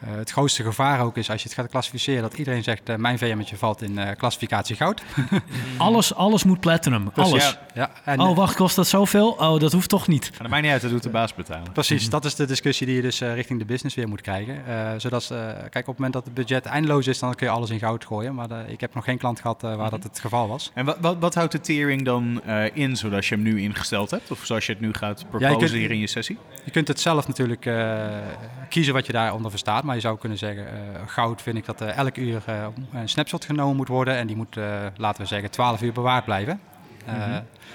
Speaker 8: Eh, het grootste gevaar ook is als je het gaat klassificeren dat iedereen zegt eh, mijn VM'tje valt in eh, klassificatie goud.
Speaker 2: Alles, alles moet platinum. Alles.
Speaker 1: ja.
Speaker 8: Ja, en,
Speaker 2: Oh, wacht, kost dat zoveel? Oh, dat hoeft toch niet.
Speaker 1: Maar dat maakt niet uit, dat doet de baas betalen.
Speaker 8: Precies, dat is de discussie die je dus eh, richting de business weer moet krijgen. Eh, zodat ze, eh, kijk, op het moment dat het budget eindeloos is, dan kun je alles in goud gooien. Maar eh, ik heb nog geen klant gehad eh, waar dat het geval was.
Speaker 1: En wat, wat, wat houdt de tiering dan eh, in, zoals je hem nu ingesteld hebt? Of zoals je het nu gaat
Speaker 8: kunt-
Speaker 1: hier in je sessie?
Speaker 8: Je kunt het zelf natuurlijk eh, kiezen wat je daaronder verstaat. Maar je zou kunnen zeggen, eh, goud vind ik dat er elk uur eh, een snapshot genomen moet worden. En die moet, eh, laten we zeggen, 12 uur bewaard blijven. Eh,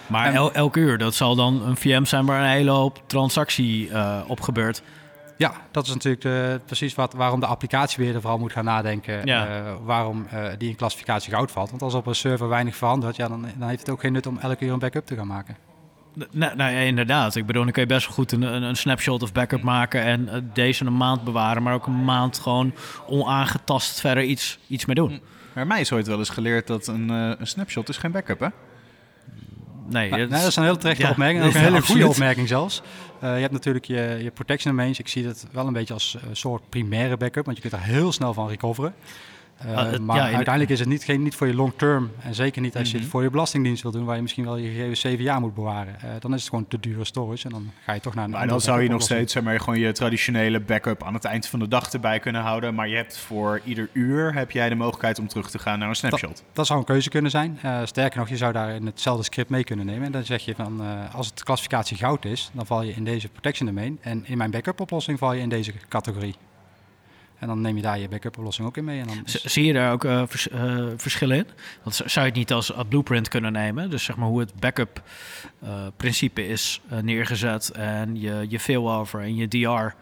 Speaker 2: Maar
Speaker 8: En-
Speaker 2: el, elk uur, dat zal dan een VM zijn waar een hele hoop transactie eh, op gebeurt.
Speaker 8: Ja, dat is natuurlijk de, precies wat, waarom de applicatiebeheerder vooral moet gaan nadenken.
Speaker 2: Ja.
Speaker 8: eh, waarom eh, die in klassificatie goud valt. Want als op een server weinig verandert, ja, dan, dan heeft het ook geen nut om elke keer een backup te gaan maken.
Speaker 2: Nou, nou ja, inderdaad. Ik bedoel, dan kun je best wel goed een, een, snapshot of backup maken en eh, deze een maand bewaren, maar ook een maand gewoon onaangetast verder iets, iets mee doen.
Speaker 1: Maar mij is ooit wel eens geleerd dat een, eh, een snapshot is geen backup, hè?
Speaker 2: Nee,
Speaker 8: Nou,
Speaker 2: dat
Speaker 8: nee, dat is een hele terechte
Speaker 2: ja,
Speaker 8: opmerking. En ook een hele
Speaker 2: absoluut.
Speaker 8: goede opmerking zelfs. Eh, je hebt natuurlijk je, je protection domains. Ik zie dat wel een beetje als een soort primaire backup, want je kunt er heel snel van recoveren. Eh,
Speaker 2: Ah, het-
Speaker 8: maar
Speaker 2: ja, in de-
Speaker 8: uiteindelijk is het niet, geen, niet voor je long term. En zeker niet als je
Speaker 2: Mhm.
Speaker 8: het voor je belastingdienst wil doen, waar je misschien wel je gegevens zeven jaar moet bewaren. Eh, dan is het gewoon te dure storage en dan ga je toch naar een
Speaker 1: Maar dan zou je nog steeds zeg maar, gewoon je traditionele backup aan het eind van de dag erbij kunnen houden. Maar je hebt voor ieder uur heb jij de mogelijkheid om terug te gaan naar een snapshot.
Speaker 8: Dat zou een keuze kunnen zijn. Eh, sterker nog, je zou daar in hetzelfde script mee kunnen nemen. En dan zeg je van, eh, als het klassificatie goud is, dan val je in deze protection domain. En in mijn backup oplossing val je in deze categorie. En dan neem je daar je backup oplossing ook in mee. En dan
Speaker 2: Zie je daar ook eh, vers- eh, verschillen in? Want zou je het niet als blueprint kunnen nemen? Dus zeg maar hoe het backup eh, principe is neergezet en je, je failover en je DR.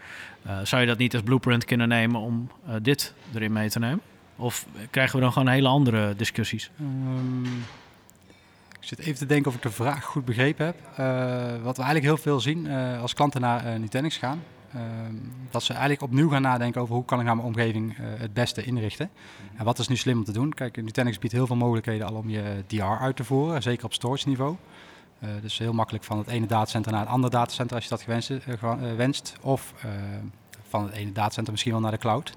Speaker 2: zou je dat niet als blueprint kunnen nemen om dit erin mee te nemen? Of krijgen we dan gewoon hele andere discussies?
Speaker 8: Ehm, ik zit even te denken of ik de vraag goed begrepen heb. Wat we eigenlijk heel veel zien als klanten naar Nutanix gaan, dat ze eigenlijk opnieuw gaan nadenken over hoe kan ik nou mijn omgeving eh, het beste inrichten. En wat is nu slim om te doen? Kijk, Nutanix biedt heel veel mogelijkheden al om je DR uit te voeren, zeker op storage niveau. Eh, dus heel makkelijk van het ene datacenter naar het andere datacenter als je dat gewenst, eh, eh, wenst. Of eh, van het ene datacenter misschien wel naar de cloud.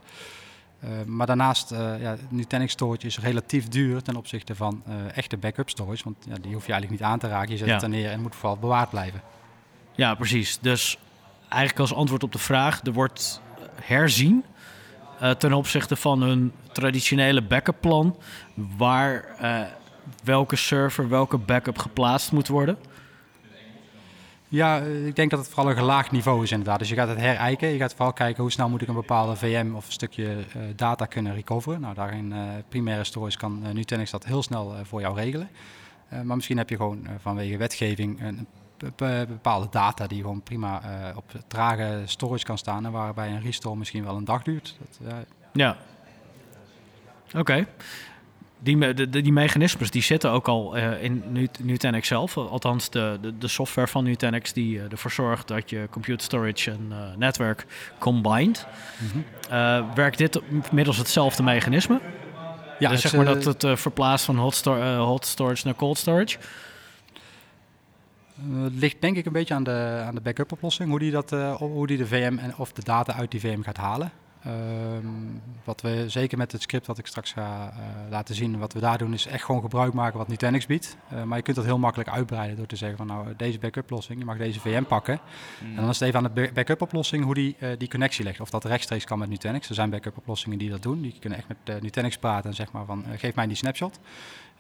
Speaker 8: Eh, maar daarnaast, eh ja, Nutanix storage is relatief duur ten opzichte van eh, echte backup storage. Want ja, die hoef je eigenlijk niet aan te raken. Je zet
Speaker 2: Ja.
Speaker 8: het er neer en moet vooral bewaard blijven.
Speaker 2: Ja, precies. Dus eigenlijk als antwoord op de vraag, er wordt herzien eh, ten opzichte van hun traditionele backup plan, waar eh, welke server, welke backup geplaatst moet worden.
Speaker 8: Ja, eh, ik denk dat het vooral een gelaagd niveau is inderdaad. Dus je gaat het herijken. Je gaat vooral kijken hoe snel moet ik een bepaalde VM of een stukje data kunnen recoveren. Nou, daarin primaire storage kan Nutanix dat heel snel voor jou regelen. Maar misschien heb je gewoon vanwege wetgeving een bepaalde data die gewoon prima eh, op trage storage kan staan. En waarbij een restore misschien wel een dag duurt. Dat,
Speaker 2: Ja. Oké. Die, me- de, die mechanismes die zitten ook al eh, in Nut- Nutanix zelf. Althans, de, de, de software van Nutanix die eh, ervoor zorgt dat je compute storage en netwerk combined. Eh, werkt dit middels hetzelfde mechanisme?
Speaker 8: ja,
Speaker 2: dus
Speaker 8: het,
Speaker 2: zeg maar dat het verplaatst van hot storage naar cold storage?
Speaker 8: Eh, Het ligt denk ik een beetje aan de, aan de backup oplossing, hoe die, dat, eh, hoe die de VM en of de data uit die VM gaat halen. Ehm, wat we zeker met het script wat ik straks ga eh, laten zien, wat we daar doen, is echt gewoon gebruik maken wat Nutanix biedt. Eh, maar je kunt dat heel makkelijk uitbreiden door te zeggen van nou deze backup oplossing, je mag deze VM pakken. En dan is het even aan de ba- backup oplossing hoe die eh, die connectie legt. Of dat rechtstreeks kan met Nutanix. Er zijn backup oplossingen die dat doen. Die kunnen echt met Nutanix praten en zeg maar van geef mij die snapshot.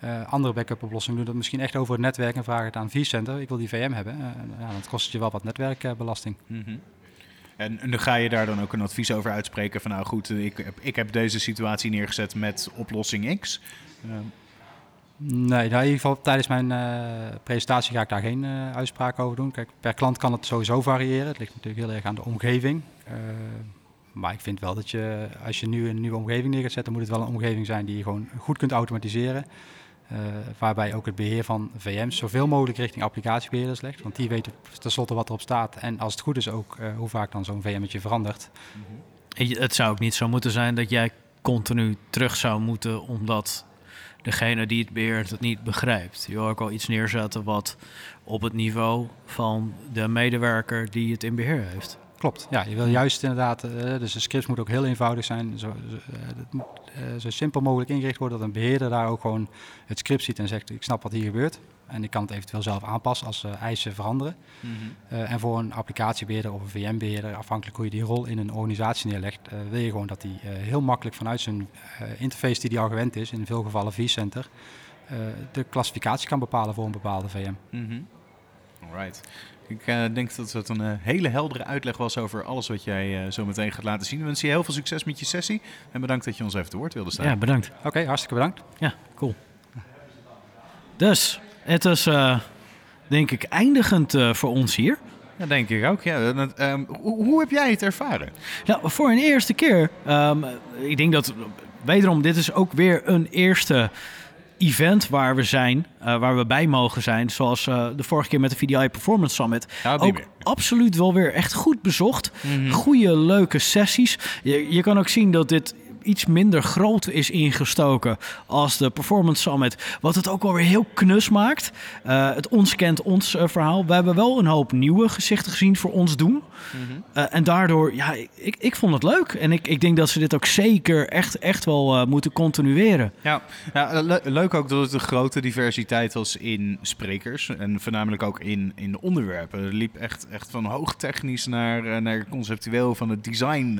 Speaker 8: Eh, andere backup oplossingen doen dat misschien echt over het netwerk en vragen het aan vCenter. Ik wil die VM hebben. Ja, dan kost je wel wat netwerkbelasting.
Speaker 1: Mhm. En, dan ga je daar dan ook een advies over uitspreken van nou goed, ik heb, ik heb deze situatie neergezet met oplossing X. Eh,
Speaker 8: Nee, nou, in ieder geval tijdens mijn eh, presentatie ga ik daar geen eh uitspraak over doen. Kijk, per klant kan het sowieso variëren. Het ligt natuurlijk heel erg aan de omgeving. Maar ik vind wel dat je, als je nu een nieuwe omgeving neer gaat zetten, moet het wel een omgeving zijn die je gewoon goed kunt automatiseren. Eh, waarbij ook het beheer van VM's zoveel mogelijk richting applicatiebeheerders legt. Want die weten tenslotte wat erop staat. En als het goed is ook eh, hoe vaak dan zo'n VM'tje verandert.
Speaker 2: Je- Het zou ook niet zo moeten zijn dat jij continu terug zou moeten omdat degene die het beheert het niet begrijpt. Je wil ook al iets neerzetten wat op het niveau van de medewerker die het in beheer heeft.
Speaker 8: Klopt, ja, je wil juist inderdaad, eh, dus de scripts moeten ook heel eenvoudig zijn, zo, zo, eh, het moet eh, zo simpel mogelijk ingericht worden dat een beheerder daar ook gewoon het script ziet en zegt ik snap wat hier gebeurt en ik kan het eventueel zelf aanpassen als eh, eisen veranderen. Eh, en voor een applicatiebeheerder of een VM-beheerder, afhankelijk hoe je die rol in een organisatie neerlegt, eh, wil je gewoon dat die eh, heel makkelijk vanuit zijn eh, interface die die al gewend is, in veel gevallen vCenter, eh de klassificatie kan bepalen voor een bepaalde VM.
Speaker 1: Mhm. Alright. Ik eh, denk dat het een eh, hele heldere uitleg was over alles wat jij eh, zo meteen gaat laten zien. We wensen je heel veel succes met je sessie. En bedankt dat je ons even te woord wilde staan.
Speaker 2: Ja, bedankt.
Speaker 8: Oké, hartstikke bedankt.
Speaker 2: Ja, cool. Dus, het is eh, denk ik eindigend eh, voor ons hier.
Speaker 1: Dat denk ik ook, ja. Dat, ehm, hoe, hoe heb jij het ervaren?
Speaker 2: Nou, voor een eerste keer. ehm, ik denk dat, wederom, dit is ook weer een eerste event waar we zijn, eh, waar we bij mogen zijn. Zoals eh, de vorige keer met de VDI Performance Summit. Ook
Speaker 1: weer.
Speaker 2: absoluut wel weer echt goed bezocht. Goede, leuke sessies. Je, je kan ook zien dat dit iets minder groot is ingestoken als de Performance Summit. Wat het ook alweer heel knus maakt. Eh, het ons kent ons eh, verhaal. We hebben wel een hoop nieuwe gezichten gezien voor ons doen. Eh, en daardoor, ja, ik, ik vond het leuk. En ik, ik denk dat ze dit ook zeker echt, echt wel moeten continueren.
Speaker 1: Ja, ja le- leuk ook dat het een grote diversiteit was in sprekers. En voornamelijk ook in, in de onderwerpen. Er liep echt, echt van hoogtechnisch naar, naar conceptueel van het design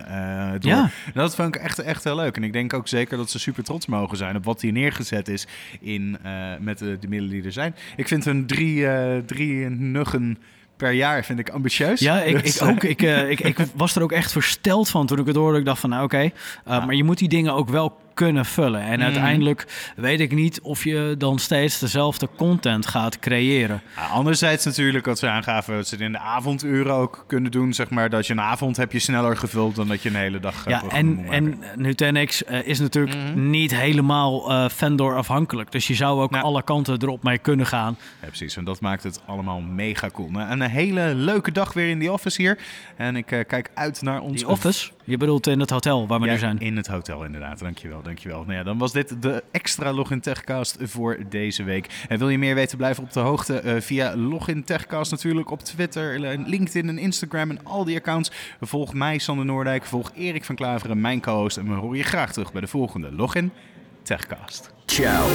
Speaker 1: door.
Speaker 2: Ja.
Speaker 1: Dat vond ik echt, echt heel leuk. En ik denk ook zeker dat ze super trots mogen zijn op wat hier neergezet is in, eh, met de, de middelen die er zijn. Ik vind hun drie, eh, drie nuggen per jaar vind ik ambitieus.
Speaker 2: Ja, ik,
Speaker 1: Dus,
Speaker 2: ik ook. Ik, eh, ik, ik was er ook echt versteld van toen ik het hoorde. Ik dacht van, nou oké, maar je moet die dingen ook wel kunnen vullen. En uiteindelijk weet ik niet of je dan steeds dezelfde content gaat creëren.
Speaker 1: Ja, anderzijds natuurlijk, wat ze aangaven, dat ze het in de avonduren ook kunnen doen. Zeg maar, dat je een avond heb je sneller gevuld dan dat je een hele dag eh,
Speaker 2: Ja, en, en Nutanix eh, is natuurlijk niet helemaal eh vendor afhankelijk. Dus je zou ook
Speaker 1: Nou.
Speaker 2: alle kanten erop mee kunnen gaan.
Speaker 1: Ja, precies. En dat maakt het allemaal mega cool. Nou, een hele leuke dag weer in die office hier. En ik eh, kijk uit naar ons...
Speaker 2: Die office, je bedoelt in het hotel waar we
Speaker 1: Ja,
Speaker 2: nu zijn.
Speaker 1: in het hotel inderdaad. Dankjewel, dankjewel. Nou ja, dan was dit de extra Login Techcast voor deze week. En wil je meer weten, blijf op de hoogte eh, via Login Techcast natuurlijk op Twitter, LinkedIn en Instagram en al die accounts. Volg mij, Sander Noordijk, volg Erik van Klaveren, mijn co-host. En we horen je graag terug bij de volgende Login Techcast.
Speaker 9: Ciao.